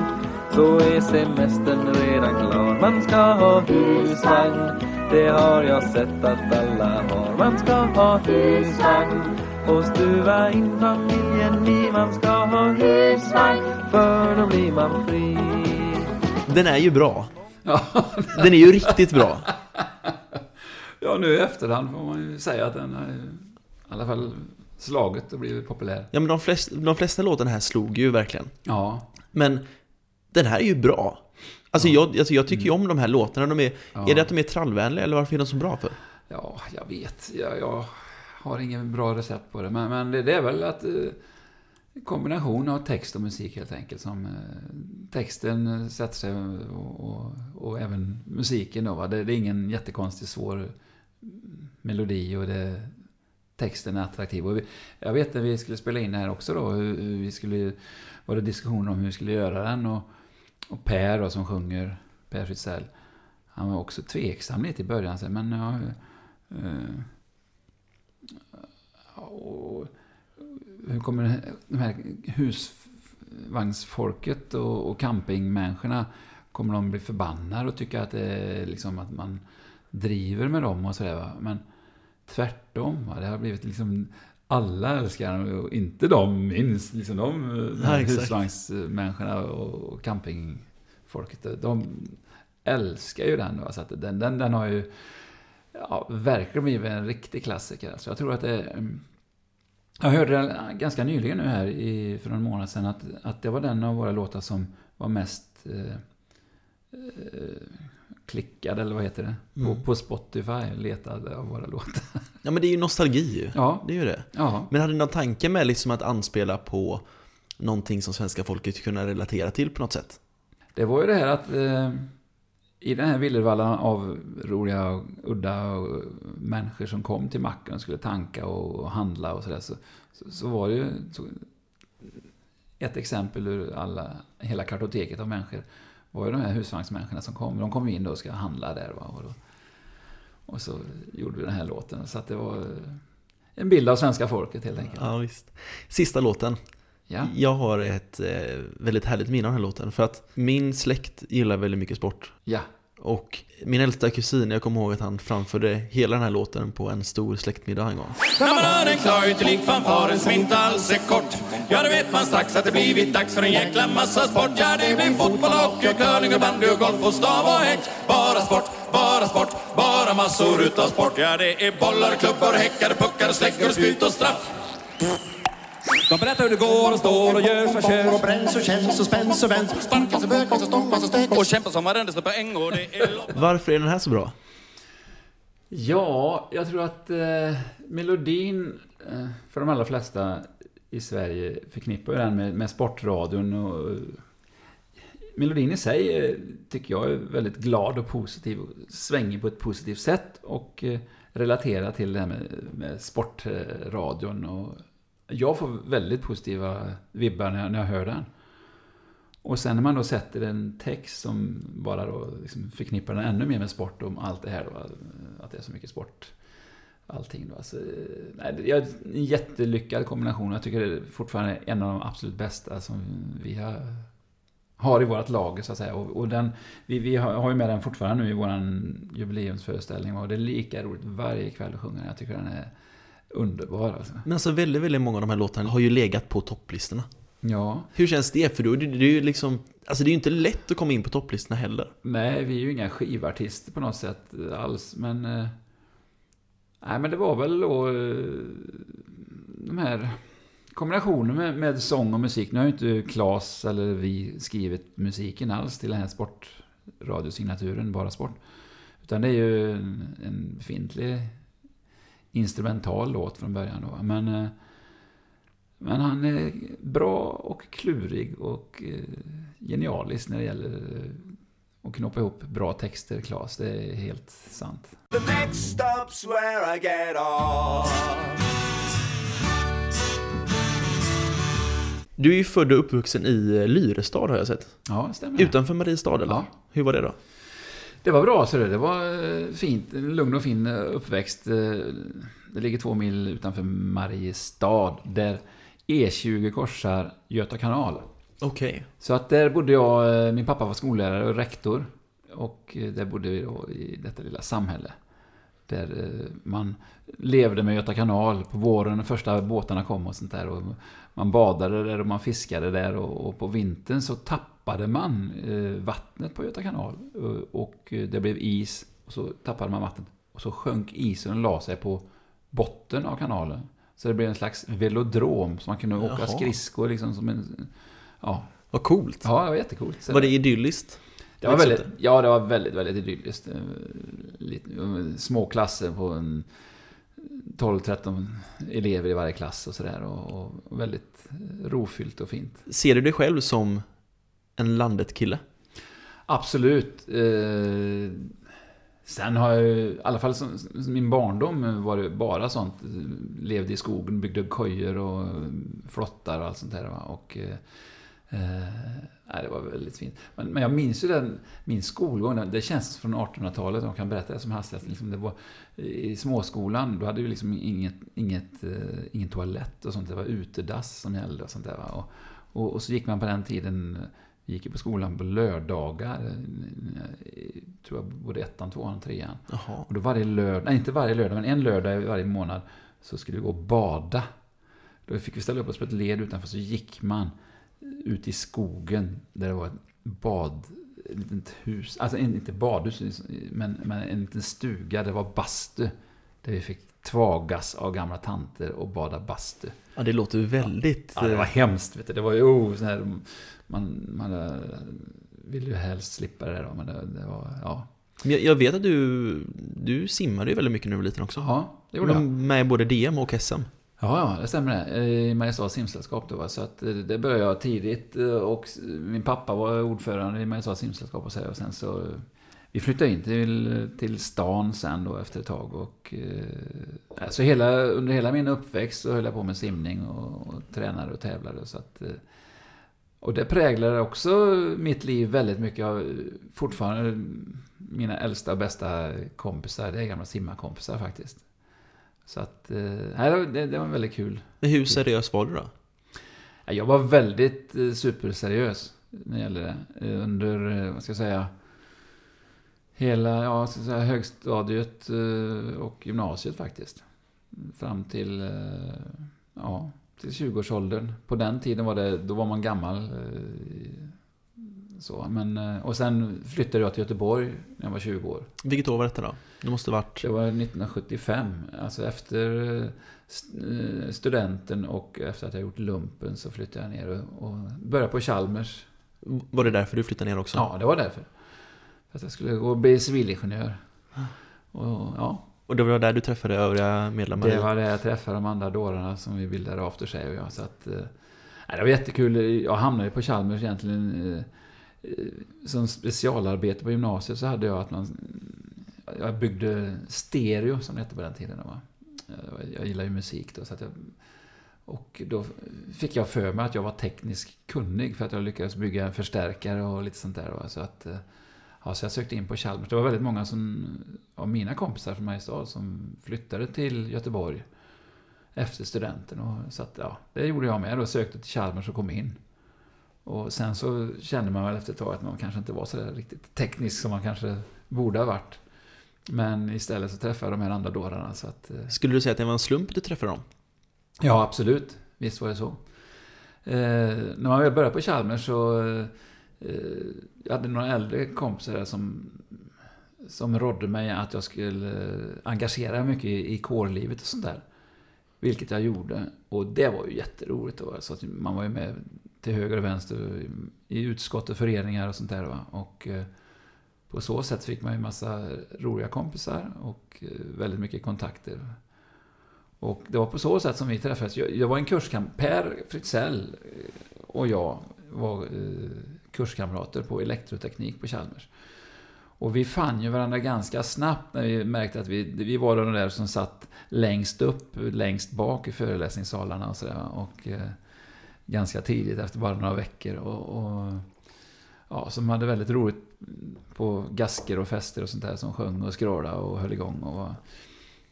så är semestern redan klar. Man ska ha husvagn, det har jag sett att alla har. Man ska ha husvagn och stuva in familjen i. Man ska ha husvagn, för då blir man fri. Den är ju bra. Den är ju riktigt bra. Ja, nu i efterhand får man ju säga att den har i alla fall slagit och blivit populär. Ja, men de flesta, de flesta låtarna här slog ju verkligen. Ja. Men den här är ju bra. Alltså, jag, alltså jag tycker ju om de här låtarna. De är, Ja. är det att de är trallvänliga eller varför är de så bra för? Ja, jag vet. Jag, jag har ingen bra recept på det. Men, men det, det är väl att... eh, kombination av text och musik helt enkelt. Som, eh, texten sätter sig och, och, och även musiken då. Det, det är ingen jättekonstig svår melodi och det, texten är attraktiv. Och vi, jag vet när vi skulle spela in det här också då, hur, hur vi skulle, var det diskussioner om hur vi skulle göra den. Och, och Per då, som sjunger, Per Fritzell, han var också tveksam lite i början. så, Men ja, eh, eh, och, hur kommer de här husvagnsfolket och, och campingmänniskorna, kommer de bli förbannade och tycka att det är liksom att man driver med dem och sådär. Men tvärtom, va? det har blivit liksom alla älskar den och inte de minst. Liksom de, Ja, husvagnsmänniskorna och campingfolket. De älskar ju den. Så att den, den, den har ju ja, verkligen blivit en riktig klassiker. Så jag tror att det mm, jag hörde ganska nyligen nu här i, för en månad sedan att, att det var den av våra låtar som var mest eh, eh, klickad, eller vad heter det? På, Mm. på Spotify, letad av våra låtar. Ja men det är ju nostalgi. Ja. Det är ju det. Ja. Men hade ni någon tanke med liksom att anspela på någonting som svenska folket kunna relatera till på något sätt? Det var ju det här att eh, i den här villervallan av roliga och udda och människor som kom till macken och skulle tanka och handla och sådär så, så, så var det ju så, ett exempel ur alla, hela kartoteket av människor var ju de här husvagnsmänniskorna som kom. De kom in då och ska handla där. Va? Och, då, och så gjorde vi den här låten. Så att det var en bild av svenska folket helt enkelt. Ja visst. Sista låten. Ja. Jag har ett eh, väldigt härligt minne av den här låten. För att min släkt gillar väldigt mycket sport. Ja. Och min äldsta kusin, jag kommer ihåg att han framförde hela den här låten på en stor släktmiddag en gång. När man hör en klar ytterlig fanfaren som inte alls är kort. Ja, då vet man strax att det blivit dags för en jäkla massa sport. Ja, det blir fotboll, hockey och curling och bandy och golf och stav och häck. Bara sport, bara sport, bara massor utav sport. Ja, det är bollar, klubbor, häckar, puckar, släckor, spjut och straff de berättar hur det går och står och gör som kör och bränns och känns och spänns och vänds Sparkas och bökas och stångas och stökas och kämpas som varenda på en och det är Varför är den här så bra? Ja, jag tror att eh, melodin eh, för de allra flesta i Sverige förknippar ju den med, med sportradion. Och, eh, melodin i sig eh, tycker jag är väldigt glad och positiv. Och svänger på ett positivt sätt och relaterar till det här med, med sportradion. Och jag får väldigt positiva vibbar när jag, när jag hör den. Och sen när man då sätter en text som bara då liksom förknippar den ännu mer med sport och allt det här då, att det är så mycket sport. Allting då. Alltså, nej, det är en jättelyckad kombination. Jag tycker det är fortfarande en av de absolut bästa som vi har, har i vårt lag så att säga. Och, och den, vi, vi har, har ju med den fortfarande nu i vår jubileumsföreställning och det är lika roligt varje kväll att sjunga. Jag tycker den är underbar alltså. Men alltså väldigt, väldigt många av de här låtarna har ju legat på topplistorna. Ja. Hur känns det? För då, det, det är ju liksom, alltså det är ju inte lätt att komma in på topplistorna heller. Nej, vi är ju inga skivartister på något sätt alls, men... Eh, nej, men det var väl då eh, de här kombinationen med, med sång och musik. Nu har ju inte Claes eller vi skrivit musiken alls till den här sportradiosignaturen, bara sport. Utan det är ju en, en befintlig instrumental låt från början då. Men, eh, men han är bra och klurig och eh, genialisk när det gäller eh, att knåpa ihop bra texter, Claes. Det är helt sant. The next stop's where I get off. Du är ju född och uppvuxen i Lyrestad har jag sett. Ja, det stämmer. Utanför Mariestad eller? Ja. Hur var det då? Det var bra, så det. Det var eh, fint. En lugn och fin eh, uppväxt. Eh, Det ligger två mil utanför Mariestad, där E20 korsar Göta kanal. Okej. Så att där bodde jag, min pappa var skollärare och rektor. Och där bodde vi då i detta lilla samhälle. Där man levde med Göta kanal på våren, när första båtarna kom och sånt där. Och man badade där och man fiskade där och, och på vintern så tappade man eh, vattnet på Göta kanal. Och, och eh, det blev is och så tappade man vattnet. Och så sjönk isen och la sig på botten av kanalen. Så det blev en slags velodrom så man kunde åka Jaha. skridskor liksom som en... Ja, Vad coolt. ja det var jättekult. Så Var det idylliskt? det var väldigt, ja, det var väldigt, väldigt idylliskt. Eh, Lite, små klasser på en 12-13 elever i varje klass och sådär. Och, och väldigt rofyllt och fint. Ser du dig själv som en landet-kille? Absolut. Eh, sen har jag ju, i alla fall som, som min barndom var det bara sånt. Levde i skogen, byggde kojor och flottar och allt sånt där. Va? Och, eh, eh, nej, det var väldigt fint. Men, men jag minns ju den, min skolgång, det känns från 1800-talet, jag kan berätta det som hastigast. Liksom det var, I småskolan, då hade vi liksom inget, inget, eh, ingen toalett och sånt. Det var utedass som gällde och sånt där. Va? Och, och, och så gick man på den tiden vi gick ju på skolan på lördagar. eh, Tror jag både ettan, tvåan och trean. Jaha. Och då varje lördag, nej inte varje lördag, men en lördag varje månad så skulle vi gå och bada. Då fick vi ställa upp oss på ett led utanför så gick man ut i skogen där det var ett bad, ett litet hus, alltså inte badhus, men, men en liten stuga, det var bastu. Där vi fick tvagas av gamla tanter och bada bastu. Ja, det låter väldigt... Ja, det var eh, hemskt. Vet du. Det var ju oh, så här, man, man eh, ville ju helst slippa det där. Men det, det var, ja. Jag, jag vet att du, du simmade ju väldigt mycket när du var liten också. Ja, det gjorde jag. med både DM och SM. Ja, ja, det stämmer det. I Mariestads simsällskap då. va. Så att eh, det började jag tidigt. eh, Och min pappa var ordförande i Mariestads simsällskap och så. här. Och sen så... Vi flyttade in till, till stan sen då efter ett tag. Och, eh, alltså hela, under hela min uppväxt så höll jag på med simning och, och tränade och tävlade. Så att, eh, och det präglade också mitt liv väldigt mycket. av fortfarande mina äldsta och bästa kompisar, det är gamla simmarkompisar faktiskt. Så att, eh, nej, det, det var väldigt kul. Men hur seriös var du då? Ja, Jag var väldigt eh, superseriös när det gäller det. Eh, Under, eh, vad ska jag säga, hela ja, ska jag säga, högstadiet eh, och gymnasiet faktiskt. Fram till, eh, ja, till 20-årsåldern. På den tiden var det, då var man gammal. eh, Så, men, eh, och sen flyttade jag till Göteborg när jag var 20 år. Vilket år var detta då? Det måste varit... Det var 1975. Alltså efter eh, st- studenten och efter att jag gjort lumpen så flyttade jag ner och, och började på Chalmers. Var det därför du flyttade ner också? Ja, det var därför. För att jag skulle gå och bli civilingenjör. Och, ja, och det var där du träffade övriga medlemmar? det var där jag träffade de andra dårarna som vi bildade After Shave och jag. Så att, eh, nej, det var jättekul. Jag hamnade på Chalmers egentligen. Eh, eh, Som specialarbete på gymnasiet så hade jag att man... Jag byggde stereo som det hette på den tiden. Va? Eh, jag gillar ju musik då. Så att jag, och då fick jag för mig att jag var tekniskt kunnig för att jag lyckades bygga en förstärkare och lite sånt där. Va? Så, att, eh, ja, så jag sökte in på Chalmers. Det var väldigt många som, av mina kompisar från Mariestad som flyttade till Göteborg efter studenten. Och, så att, ja, det gjorde jag med. Då sökte till Chalmers och kom in. Och sen så kände man väl efter ett tag att man kanske inte var så där riktigt teknisk som man kanske borde ha varit. Men istället så träffade jag de här andra dårarna. Så att, eh, Skulle du säga att det var en slump att du träffade dem? Ja, absolut. Visst var det så. Eh, när man väl började på Chalmers så... Eh, jag hade några äldre kompisar där som, som rådde mig att jag skulle eh, engagera mig mycket i, i kårlivet och sånt där. Vilket jag gjorde. Och det var ju jätteroligt. Då. Så att man var ju med till höger och vänster i utskott och föreningar och sånt där. Va? Och eh, på så sätt fick man ju massa roliga kompisar och väldigt mycket kontakter. Och det var på så sätt som vi träffades. Jag, jag var en kurskamp. Per Fritzell och jag var eh, kurskamrater på elektroteknik på Chalmers. Och vi fann ju varandra ganska snabbt när vi märkte att vi, vi var de där som satt längst upp, längst bak i föreläsningssalarna och sådär. Och eh, ganska tidigt, efter bara några veckor. Och, och ja, som hade väldigt roligt på gasker och fester och sånt där som sjöng och skrålade och höll igång. Och,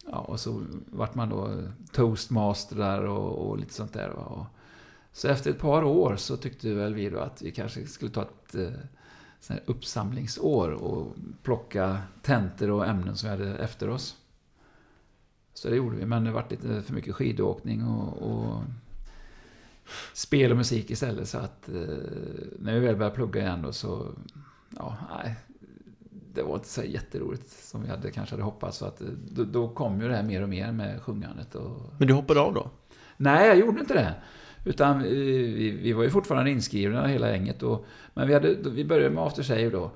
ja, och så vart man då toastmaster där och, och lite sånt där. Och, så efter ett par år så tyckte väl vi då att vi kanske skulle ta ett eh, uppsamlingsår och plocka tentor och ämnen som vi hade efter oss. Så det gjorde vi, men det vart lite för mycket skidåkning och, och spel och musik istället. Så att eh, när vi väl började plugga igen då så, ja, nej. Det var inte så jätteroligt som vi hade, kanske hade hoppats. Så att, eh, då, då kom ju det här mer och mer med sjungandet. Och... Men du hoppade av då? Nej, jag gjorde inte det. Utan vi, vi var ju fortfarande inskrivna hela gänget. Och, men vi, hade, vi började med After Shave då.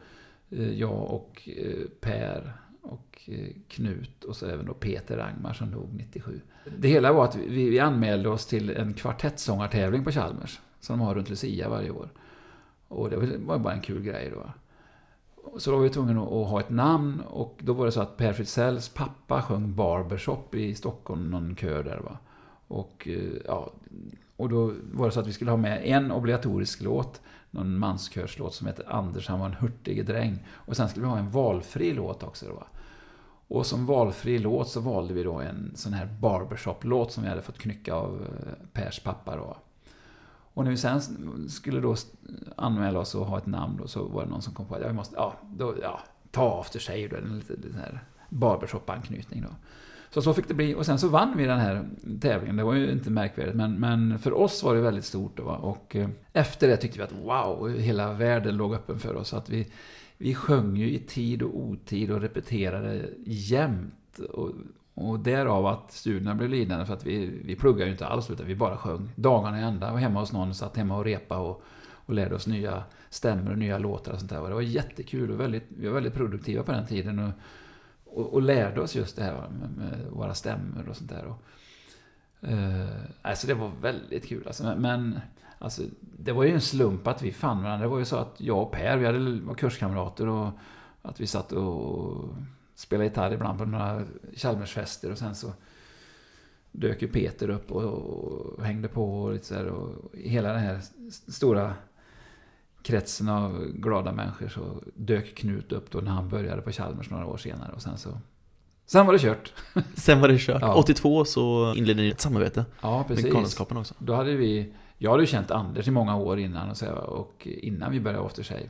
Eh, jag och eh, Per och eh, Knut och så även då Peter Angmar som dog 97. Det hela var att vi, vi anmälde oss till en kvartettsångartävling på Chalmers som de har runt Lucia varje år. Och det var bara en kul grej då. Så då var vi tvungna att ha ett namn och då var det så att Per Fritzells pappa sjöng Barbershop i Stockholm, någon kör där va. Och, ja, och då var det så att vi skulle ha med en obligatorisk låt, någon manskörslåt som heter Anders han var en hurtig dräng. Och sen skulle vi ha en valfri låt också då. Och som valfri låt så valde vi då en sån här barbershop-låt som vi hade fått knycka av eh, Pers pappa då. Och när vi sen skulle då anmäla oss och ha ett namn då, så var det någon som kom på att ja, vi måste, ja, då, ja ta After Shave då, en liten liten här barbershop-anknytning då. Så så fick det bli, och sen så vann vi den här tävlingen, det var ju inte märkvärdigt, men, men för oss var det väldigt stort då, va? och eh, efter det tyckte vi att wow, hela världen låg öppen för oss, att vi, vi sjöng ju i tid och otid och repeterade jämt. Och, och därav att studierna blev lidande för att vi, vi pluggade ju inte alls utan vi bara sjöng dagarna i ända och hemma hos någon, satt hemma och repa och, och lärde oss nya stämmor och nya låtar och sånt där. Och det var jättekul och väldigt, vi var väldigt produktiva på den tiden och, och, och lärde oss just det här med, med våra stämmor och sånt där. Och, eh, alltså det var väldigt kul alltså, men, men alltså, det var ju en slump att vi fann varandra. Det var ju så att jag och Per, vi hade, var kurskamrater och att vi satt och spelade gitarr ibland på några Chalmersfester och sen så dök ju Peter upp och, och hängde på och lite så här, och hela den här stora kretsen av glada människor så dök Knut upp då när han började på Chalmers några år senare och sen så Sen var det kört. Sen var det kört. Ja. 82 så inledde ni ett samarbete. Ja, precis. Med Galenskapen också. Då hade vi, jag hade ju känt Anders i många år innan och, så, och innan vi började After Shave.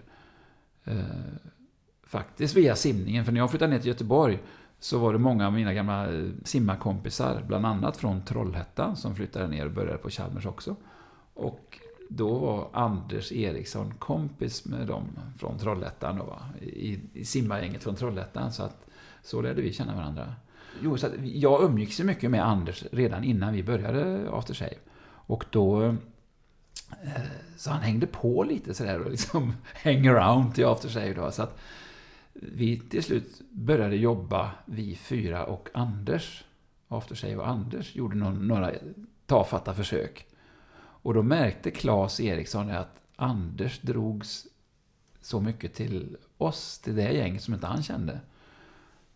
Eh, faktiskt via simningen, för när jag flyttade ner till Göteborg så var det många av mina gamla simmarkompisar, bland annat från Trollhättan, som flyttade ner och började på Chalmers också. Och då var Anders Eriksson kompis med dem från Trollhättan, då? I, i simmargänget från Trollhättan. Så att så lärde vi känna varandra. Jo, så att jag umgicks ju mycket med Anders redan innan vi började After Shave. Och då... eh, Så han hängde på lite sådär och liksom hang around till After Shave då. Så att vi till slut började jobba, vi fyra och Anders. After Shave och Anders gjorde någon, några tafatta försök. Och då märkte Claes Eriksson att Anders drogs så mycket till oss, till det gänget som inte han kände.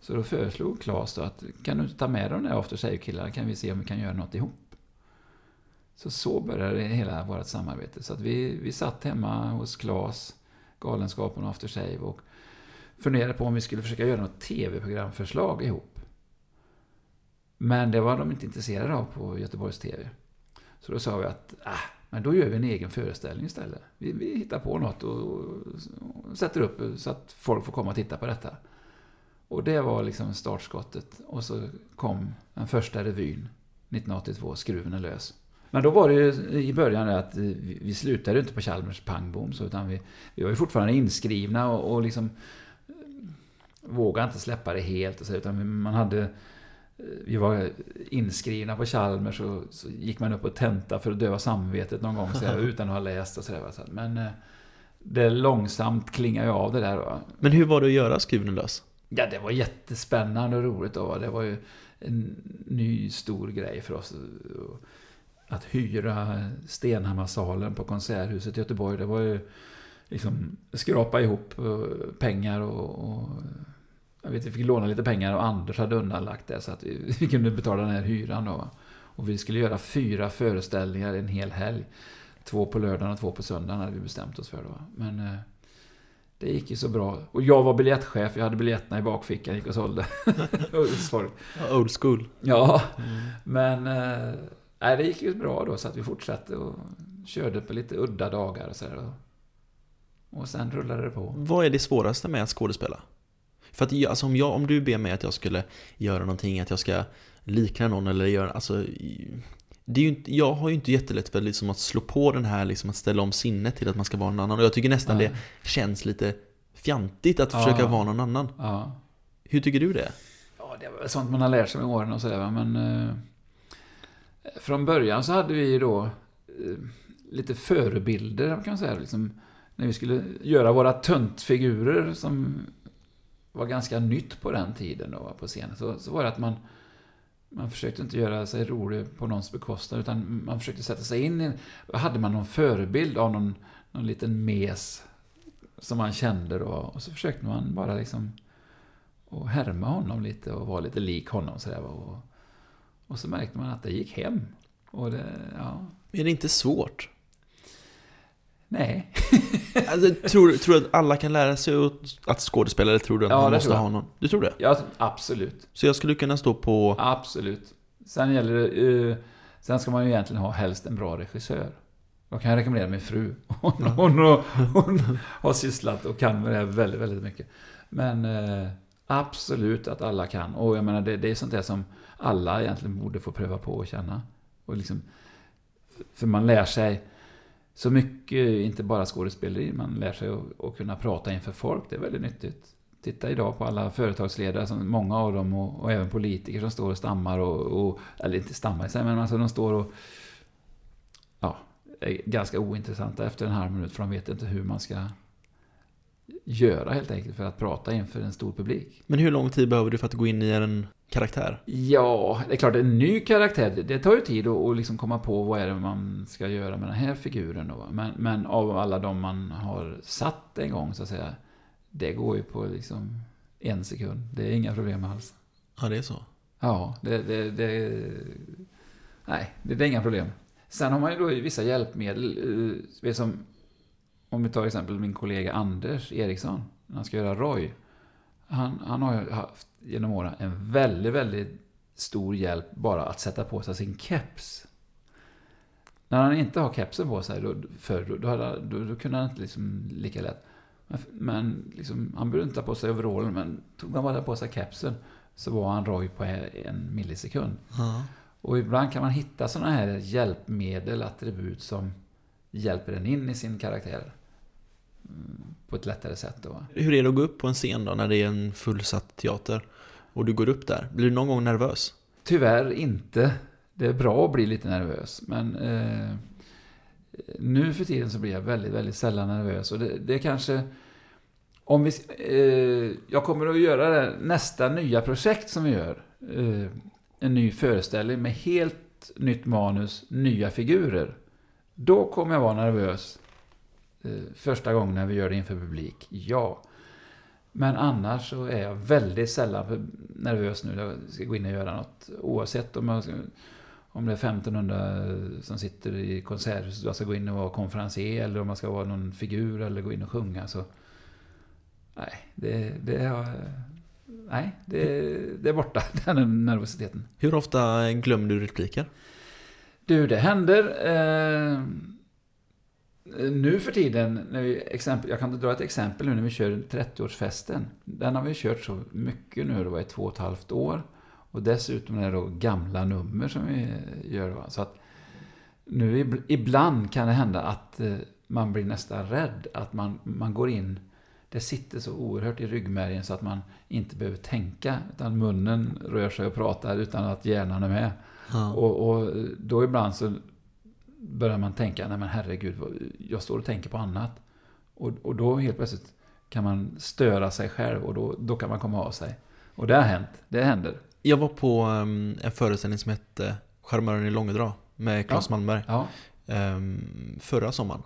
Så då föreslog Claes då att kan du inte ta med de där After Save-killarna kan vi se om vi kan göra något ihop. Så så började hela vårt samarbete. Så att vi, vi satt hemma hos Claes, Galenskapen och After Save och funderade på om vi skulle försöka göra något tv-programförslag ihop. Men det var de inte intresserade av på Göteborgs TV. Så då sa vi att, ah, men då gör vi en egen föreställning istället. Vi, vi hittar på något och, och sätter upp så att folk får komma och titta på detta. Och det var liksom startskottet. Och så kom den första revyn 1982, Skruven är lös. Men då var det ju i början att vi vi slutade inte på Chalmers pang bom, så utan vi, vi var ju fortfarande inskrivna och, och liksom eh, vågade inte släppa det helt. Och så, utan man hade, vi var inskrivna på Chalmers och så gick man upp och tenta för att döva samvetet någon gång så här, utan att ha läst och sådär. va. Men eh, det långsamt klingar ju av det där. va. Men hur var det att göra Skruven lös? Ja, det var jättespännande och roligt. Då. Det var ju en ny stor grej för oss. Att hyra Stenhammarsalen på Konserthuset i Göteborg. Det var ju liksom skrapa ihop eh, pengar och, och jag vet, vi fick låna lite pengar och Anders hade undanlagt det så att vi, vi kunde betala den här hyran då. Och vi skulle göra fyra föreställningar en hel helg. Två på lördagen och två på söndagen hade vi bestämt oss för då. Men eh, det gick ju så bra. Och jag var biljettchef, jag hade biljetterna i bakfickan, gick och sålde. Sorry. Old school. Ja, men eh, nej, det gick ju bra då så att vi fortsatte och körde på lite udda dagar och sådär. Och, och sen rullade det på. Vad är det svåraste med att skådespela? För att alltså om, jag, om du ber mig att jag skulle göra någonting, att jag ska likna någon eller göra, alltså det är ju inte, jag har ju inte jättelätt för liksom att slå på den här, liksom att ställa om sinnet till att man ska vara någon annan. Och jag tycker nästan Nej. det känns lite fjantigt att Ja. försöka vara någon annan. Ja. Hur tycker du det? Ja, det var sånt man har lärt sig med åren och sådär, men... Eh, från början så hade vi ju då eh, lite förebilder, kan man säga. Liksom, när vi skulle göra våra töntfigurer som var ganska nytt på den tiden då, på scenen, så, så var det att man, man försökte inte göra sig rolig på någons bekostnad, utan man försökte sätta sig in i... Hade man någon förebild av någon, någon liten mes som man kände då, och så försökte man bara liksom och härma honom lite och vara lite lik honom sådär. Och, och så märkte man att det gick hem. Och det, ja. Är det inte svårt? Nej. alltså, tror, tror du att alla kan lära sig att skådespela eller tror du att Ja, man måste jag. ha någon? Du tror det? Ja, absolut. Så jag skulle kunna stå på... Absolut. Sen gäller det... eh, sen ska man ju egentligen ha helst en bra regissör. Då kan jag rekommendera min fru. Hon, hon, hon, hon har sysslat och kan med det här väldigt, väldigt mycket. Men eh, absolut att alla kan. Och jag menar, det, det är sånt där som alla egentligen borde få pröva på och känna. Och liksom, för man lär sig så mycket, inte bara skådespeleri, man lär sig att, att kunna prata inför folk. Det är väldigt nyttigt. Titta idag på alla företagsledare, som många av dem, och, och även politiker som står och stammar och, och eller inte stammar i sig, men alltså de står och ja, är ganska ointressanta efter en halv minut, för de vet inte hur man ska göra helt enkelt för att prata inför en stor publik. Men hur lång tid behöver du för att gå in i en karaktär? Ja, det är klart, en ny karaktär, det- tar ju tid att, liksom komma på vad är det man ska göra med den här figuren. Då. Men, men av alla de man har satt en gång, så att säga, det går ju på liksom en sekund. Det är inga problem alls. Ja, det är så. Ja, det, det, det, nej, det, det är inga problem. Sen har man ju då vissa hjälpmedel. eh, som, om vi tar exempel min kollega Anders Eriksson, när han ska göra Roy. Han, han har ju haft genom åren en väldigt, väldigt stor hjälp bara att sätta på sig sin keps. När han inte har kepsen på sig, då, förr, då, då, då, då kunde han inte liksom lika lätt. Men, men liksom, han behövde inte ha på sig overallen, men tog han bara på sig kepsen så var han Roy på en millisekund. Ja. Och ibland kan man hitta sådana här hjälpmedel, attribut som hjälper en in i sin karaktär. På ett lättare sätt då. Hur är det att gå upp på en scen då, när det är en fullsatt teater? Och du går upp där. Blir du någon gång nervös? Tyvärr inte. Det är bra att bli lite nervös, men eh, nu för tiden så blir jag väldigt, väldigt sällan nervös. Och det, det är kanske... Om vi, eh, jag kommer att göra det, nästa nya projekt som vi gör. Eh, en ny föreställning med helt nytt manus, nya figurer. Då kommer jag vara nervös. Eh, första gången när vi gör det inför publik, ja. Men annars så är jag väldigt sällan nervös nu när jag ska gå in och göra något. Oavsett om, jag om det är 1500 som sitter i konserthuset och jag ska gå in och vara konferencier eller om man ska vara någon figur eller gå in och sjunga. Så, nej, det, det, har, nej det, det är borta, den nervositeten. Hur ofta glömmer du repliker? Du, det händer. Eh, nu för tiden, när vi, exempel, jag kan dra ett exempel nu när vi kör 30-årsfesten. Den har vi kört så mycket nu, var i två och ett halvt år. Och dessutom är det då gamla nummer som vi gör. Va? Så att nu ib- ibland kan det hända att eh, man blir nästan rädd. Att man, man går in, det sitter så oerhört i ryggmärgen så att man inte behöver tänka. Utan munnen rör sig och pratar utan att hjärnan är med. Ja. Och, och då ibland så börjar man tänka, nej men herregud, jag står och tänker på annat. Och, och då helt plötsligt kan man störa sig själv och då, då kan man komma av sig. Och det har hänt, det händer. Jag var på um, en föreställning som hette Charmören i Långedrag med Claes Ja. Malmberg Ja, um, förra sommaren.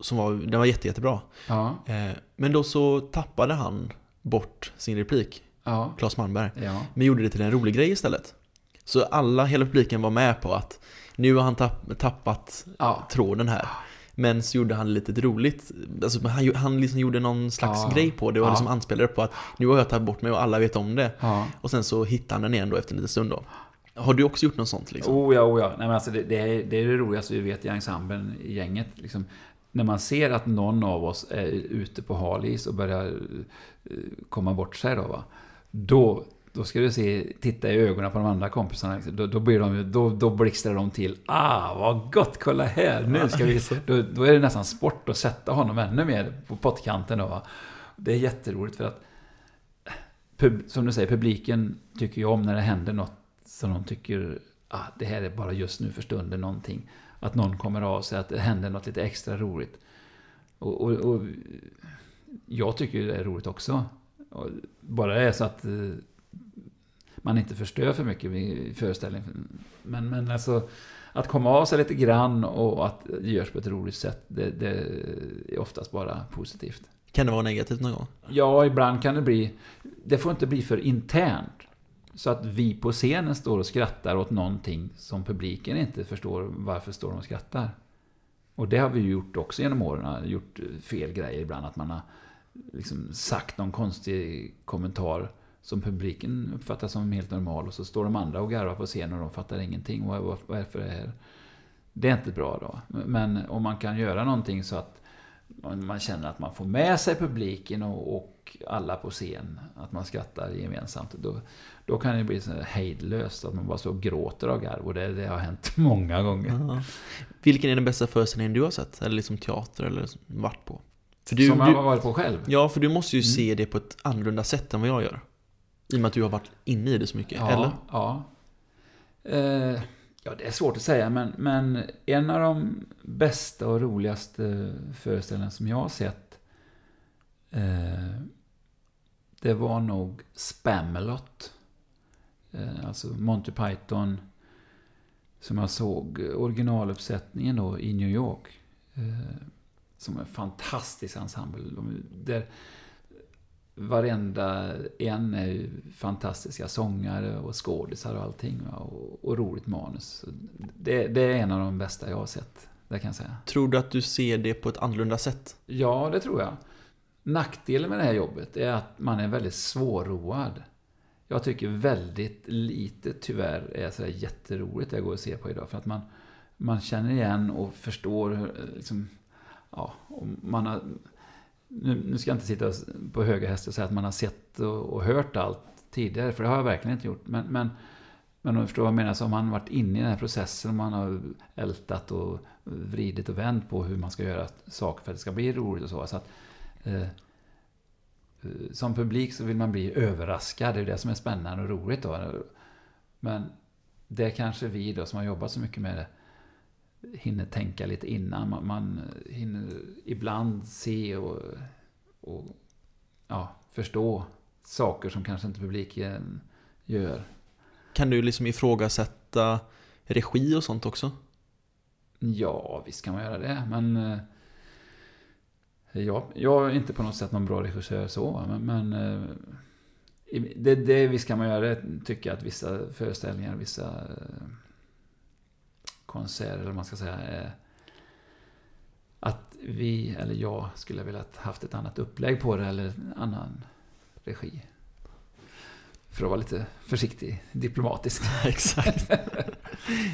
Som var, den var jätte, jättebra. ja, Eh, men då så tappade han bort sin replik, ja, Claes Malmberg. ja. Men gjorde det till en rolig grej istället. Så alla, hela publiken var med på att nu har han tapp, tappat ja. tråden här. Men så gjorde han lite roligt. Alltså, han, han liksom gjorde någon slags Ja. grej på det och Ja. liksom anspelade på att nu har jag tagit bort mig och alla vet om det. ja. Och sen så hittade han den igen då efter en liten stund då. Har du också gjort något sånt liksom? Oh ja, oh ja. Nej, men alltså, det, det, är, det är det roligaste vi vet i ensemblen, i gänget. Liksom, när man ser att någon av oss är ute på hal is och börjar eh, komma bort sig då, va? Då, då ska du se, titta i ögonen på de andra kompisarna. Då, då, blir de, då, då blixtrar de till. Ah, vad gott! Kolla här! Nu ska vi... Då, då är det nästan sport att sätta honom ännu mer på pottkanten. Då, va? Det är jätteroligt för att, pub, som du säger, publiken tycker ju om när det händer något som de tycker, ah, det här är bara just nu för stunden någonting. Att någon kommer av sig, att det händer något lite extra roligt. Och, och, och jag tycker det är roligt också. Bara det är så att eh, man inte förstör för mycket vid föreställningen. Men, men alltså, att komma av sig lite grann och att det görs på ett roligt sätt, det, det är oftast bara positivt. Kan det vara negativt någon gång? Ja, ibland kan det bli... Det får inte bli för internt. Så att vi på scenen står och skrattar åt någonting som publiken inte förstår varför står de och skrattar. Och det har vi gjort också genom åren. Gjort fel grejer ibland. Att man har liksom sagt någon konstig kommentar som publiken uppfattar som helt normal. Och så står de andra och garvar på scenen och de fattar ingenting. Vad, vad, vad är det för det här? Det är inte bra då. Men om man kan göra någonting så att man känner att man får med sig publiken och, och alla på scen. Att man skrattar gemensamt. Då, då kan det bli så hejdlöst. Att man bara så gråter av garv. Och det, det har hänt många gånger. Ja. Vilken är den bästa föreställningen du har sett? Eller liksom teater eller varit på? För du, Som jag har varit på själv? Ja, för du måste ju mm. se det på ett annorlunda sätt än vad jag gör. I och med att du har varit inne i det så mycket, ja, eller? Ja. Eh, ja, det är svårt att säga, men, men en av de bästa och roligaste föreställningarna som jag har sett eh, det var nog Spamalot. Eh, alltså Monty Python som jag såg originaluppsättningen då i New York. Eh, som en fantastisk ensemble. De, där varenda en är fantastiska sångare och skådisar och allting. Och, och roligt manus. Det, det, är en av de bästa jag har sett. Det kan jag säga. Tror du att du ser det på ett annorlunda sätt? Ja, det tror jag. Nackdelen med det här jobbet är att man är väldigt svårroad. Jag tycker väldigt lite tyvärr är sådär jätteroligt det går att se på idag. För att man, man känner igen och förstår liksom, ja, man har, nu, nu, ska jag inte sitta på höga hästar och säga att man har sett och, och, hört allt tidigare, för det har jag verkligen inte gjort. Men, men, men om du förstår vad jag menar, så har man varit inne i den här processen och man har ältat och vridit och vänt på hur man ska göra saker för att det ska bli roligt och så. så att, eh, eh som publik så vill man bli överraskad, det är det som är spännande och roligt då. Men det kanske vi då som har jobbat så mycket med det hinner tänka lite innan. Man, man hinner ibland se och, och ja, förstå saker som kanske inte publiken gör. Kan du liksom ifrågasätta regi och sånt också? Ja, visst kan man göra det. Men eh, jag, jag är inte på något sätt någon bra regissör så. Men, men eh, det, det, visst kan man göra det. Tycker att vissa föreställningar, vissa eh, konserter, eller vad man ska säga, att vi, eller jag, skulle ha velat haft ett annat upplägg på det, eller en annan regi. För att vara lite försiktig, diplomatisk. Exakt.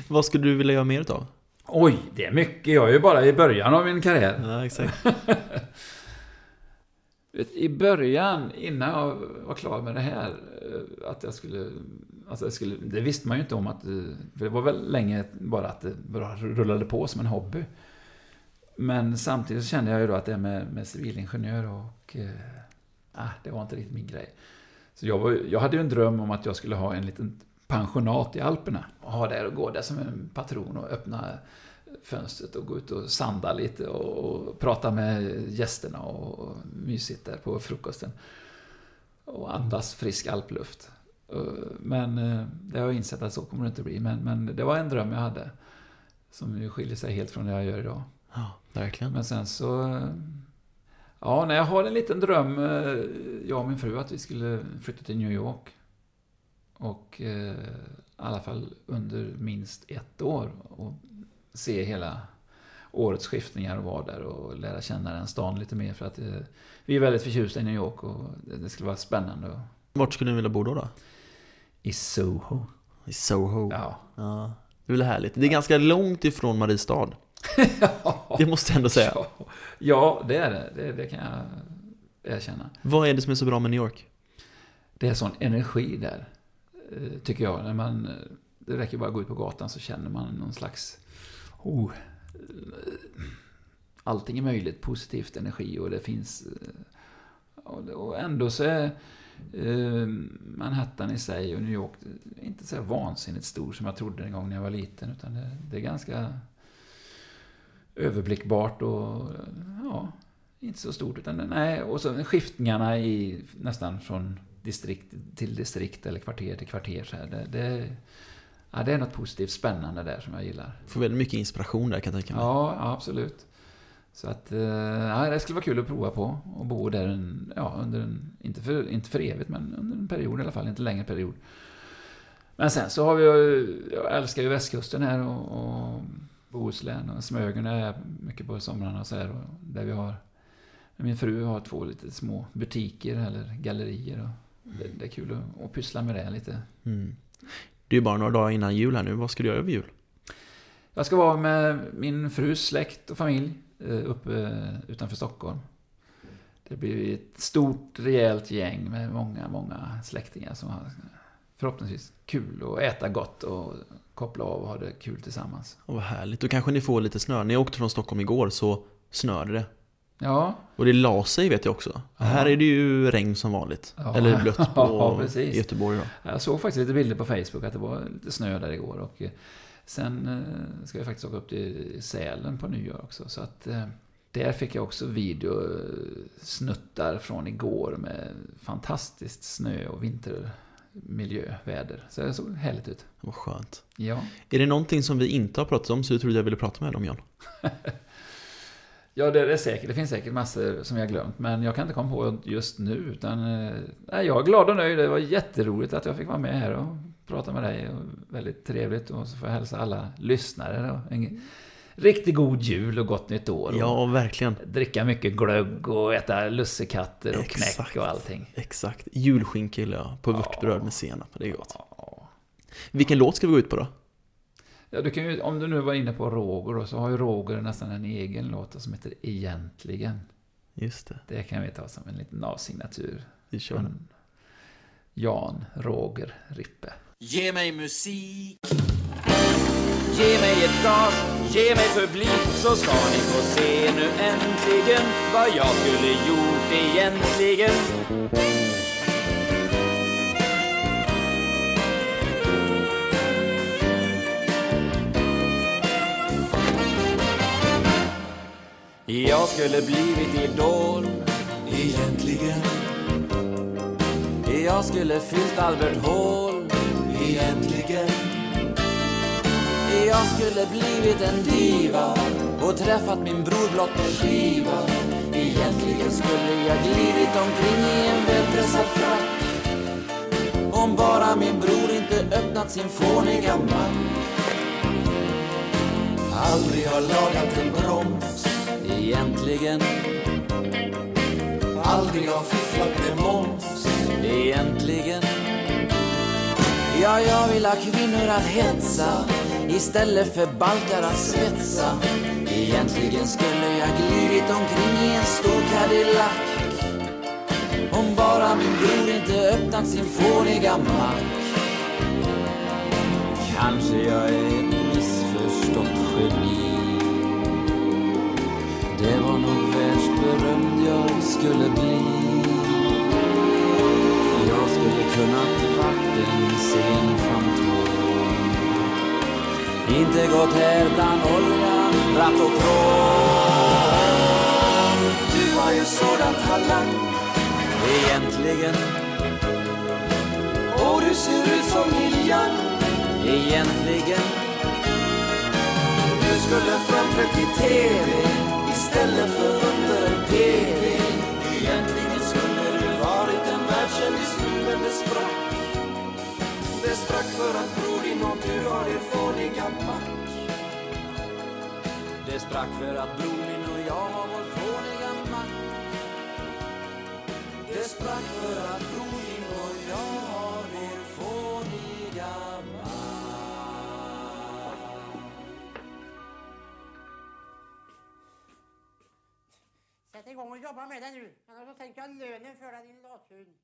Vad skulle du vilja göra mer utav? Oj, det är mycket. Jag är ju bara i början av min karriär. Ja, exakt. I början, innan jag var klar med det här, eh, att jag skulle... Alltså skulle det visste man ju inte om att... Eh, för det var väl länge bara att det bara rullade på som en hobby. Men samtidigt kände jag ju då att det med, med civilingenjör och... Eh, det var inte riktigt min grej. Så jag, var, jag hade ju en dröm om att jag skulle ha en liten pensionat i Alperna. Och ha där och gå där som en patron och öppna fönstret och gå ut och sanda lite och, prata med gästerna och mysigt där på frukosten. Och andas frisk alpluft. Men eh, det har jag insett att så kommer det inte bli. Men, men det var en dröm jag hade. Som ju skiljer sig helt från det jag gör idag. Ja, verkligen. Men sen så... Ja, när jag har en liten dröm, eh, jag och min fru, att vi skulle flytta till New York. Och eh, i alla fall under minst ett år. Och se hela årets skiftningar och vara där och lära känna den stan lite mer. För att eh, vi är väldigt förtjusta i New York och det, det skulle vara spännande. Vart skulle ni vilja bo då? då? I Soho. I Soho? Ja. ja. Det är väl härligt. Det är ganska långt ifrån Mariestad. ja. Det måste jag ändå säga. Ja, ja det är det. det. det. kan jag erkänna. Vad är det som är så bra med New York? Det är sån energi där. Eh, tycker jag. När man, det räcker bara att gå ut på gatan så känner man någon slags oh, allting är möjligt, positivt energi och det finns... Och ändå så är eh, Manhattan i sig och New York inte så vansinnigt stor som jag trodde en gång när jag var liten. Utan det, det är ganska överblickbart och ja, inte så stort. Utan, nej, och så skiftningarna i, nästan från distrikt till distrikt eller kvarter till kvarter. Så här. Det, det, ja, det är något positivt spännande där som jag gillar. Får väldigt mycket inspiration där kan jag tänka mig. Ja absolut. Så att, eh, ja, det skulle vara kul att prova på och bo där en, ja, under en, inte för, inte för evigt, men under en period i alla fall, inte längre period. Men sen så har vi jag älskar ju västkusten här och, och Bohuslän och Smögen är jag mycket på somrarna och så här. Och där vi har, min fru har två lite små butiker eller gallerier. Och det, det är kul att, att pyssla med det lite. Mm. Det är bara några dagar innan jul här nu. Vad ska du göra över jul? Jag ska vara med min frus släkt och familj uppe utanför Stockholm. Det blir ett stort, rejält gäng med många, många släktingar som har förhoppningsvis kul och äta gott och koppla av och ha det kul tillsammans. Och vad härligt. Då kanske ni får lite snö. När jag åkte från Stockholm igår så snöade det. Ja. Och det la sig vet jag också. Ja. Här är det ju regn som vanligt. Ja. Eller blött på Ja, Göteborg då. Jag såg faktiskt lite bilder på Facebook att det var lite snö där igår. Och eh, sen eh, ska jag faktiskt åka upp till Sälen på nyår också. Så att eh, där fick jag också videosnuttar från igår med fantastiskt snö och vintermiljö, väder. Så det såg härligt ut. Vad skönt. Ja. Är det någonting som vi inte har pratat om så du trodde jag ville prata med om John? Ja, det är säkert. Det finns säkert massor som jag glömt. Men jag kan inte komma på just nu. Utan, eh, nej, jag är glad och nöjd. Det var jätteroligt att jag fick vara med här och prata med dig. Väldigt trevligt. Och så får jag hälsa alla lyssnare. En riktigt god jul och gott nytt år. Ja, verkligen. Dricka mycket glögg och äta lussekatter och Exakt. knäck och allting. Exakt. Julskinka gillar jag. På vörtbröd med senap. Det är gott. Vilken låt ska vi gå ut på då? Ja, du kan ju, om du nu var inne på Roger då, så har ju Roger nästan en egen låt som heter Egentligen. Just det. Det kan vi ta som en liten avsignatur. Vi kör den. Jan Roger Rippe. Ge mig musik. Ge mig ett gage, ge mig publik så ska ni få se nu äntligen vad jag skulle gjort egentligen. Jag skulle blivit idol Egentligen. Jag skulle fyllt Albert Hall. Egentligen? Jag skulle blivit en diva och träffat min bror blott på skiva. Egentligen skulle jag glidit omkring i en välpressad frack. Om bara min bror inte öppnat sin fåniga mack. Aldrig har lagat en broms Egentligen. Aldrig har fifflat med moms Egentligen. Ja, jag vill ha kvinnor att hetsa istället för balkar att svetsa Egentligen skulle jag glidit omkring i en stor Cadillac. Om bara min bror inte öppnat sin fåniga mack. Kanske jag är ett missförstått geni. Det var nog världsberömd jag skulle bli skulle kunnat vart en sen fantom Inte gått här bland olja, ratt och krom Du har ju sådan talang Egentligen. Och du ser ut som Lilian Egentligen. Du skulle framträtt i TV sprack. Det sprack för att bror din och du har er fåniga mack Det sprack för att bror min och jag har vår fåniga mack Det sprack för att bror din och jag har er fåniga mack Sätt igång och jobba med den nu, annars så tänker jag lönen för dig din lathund.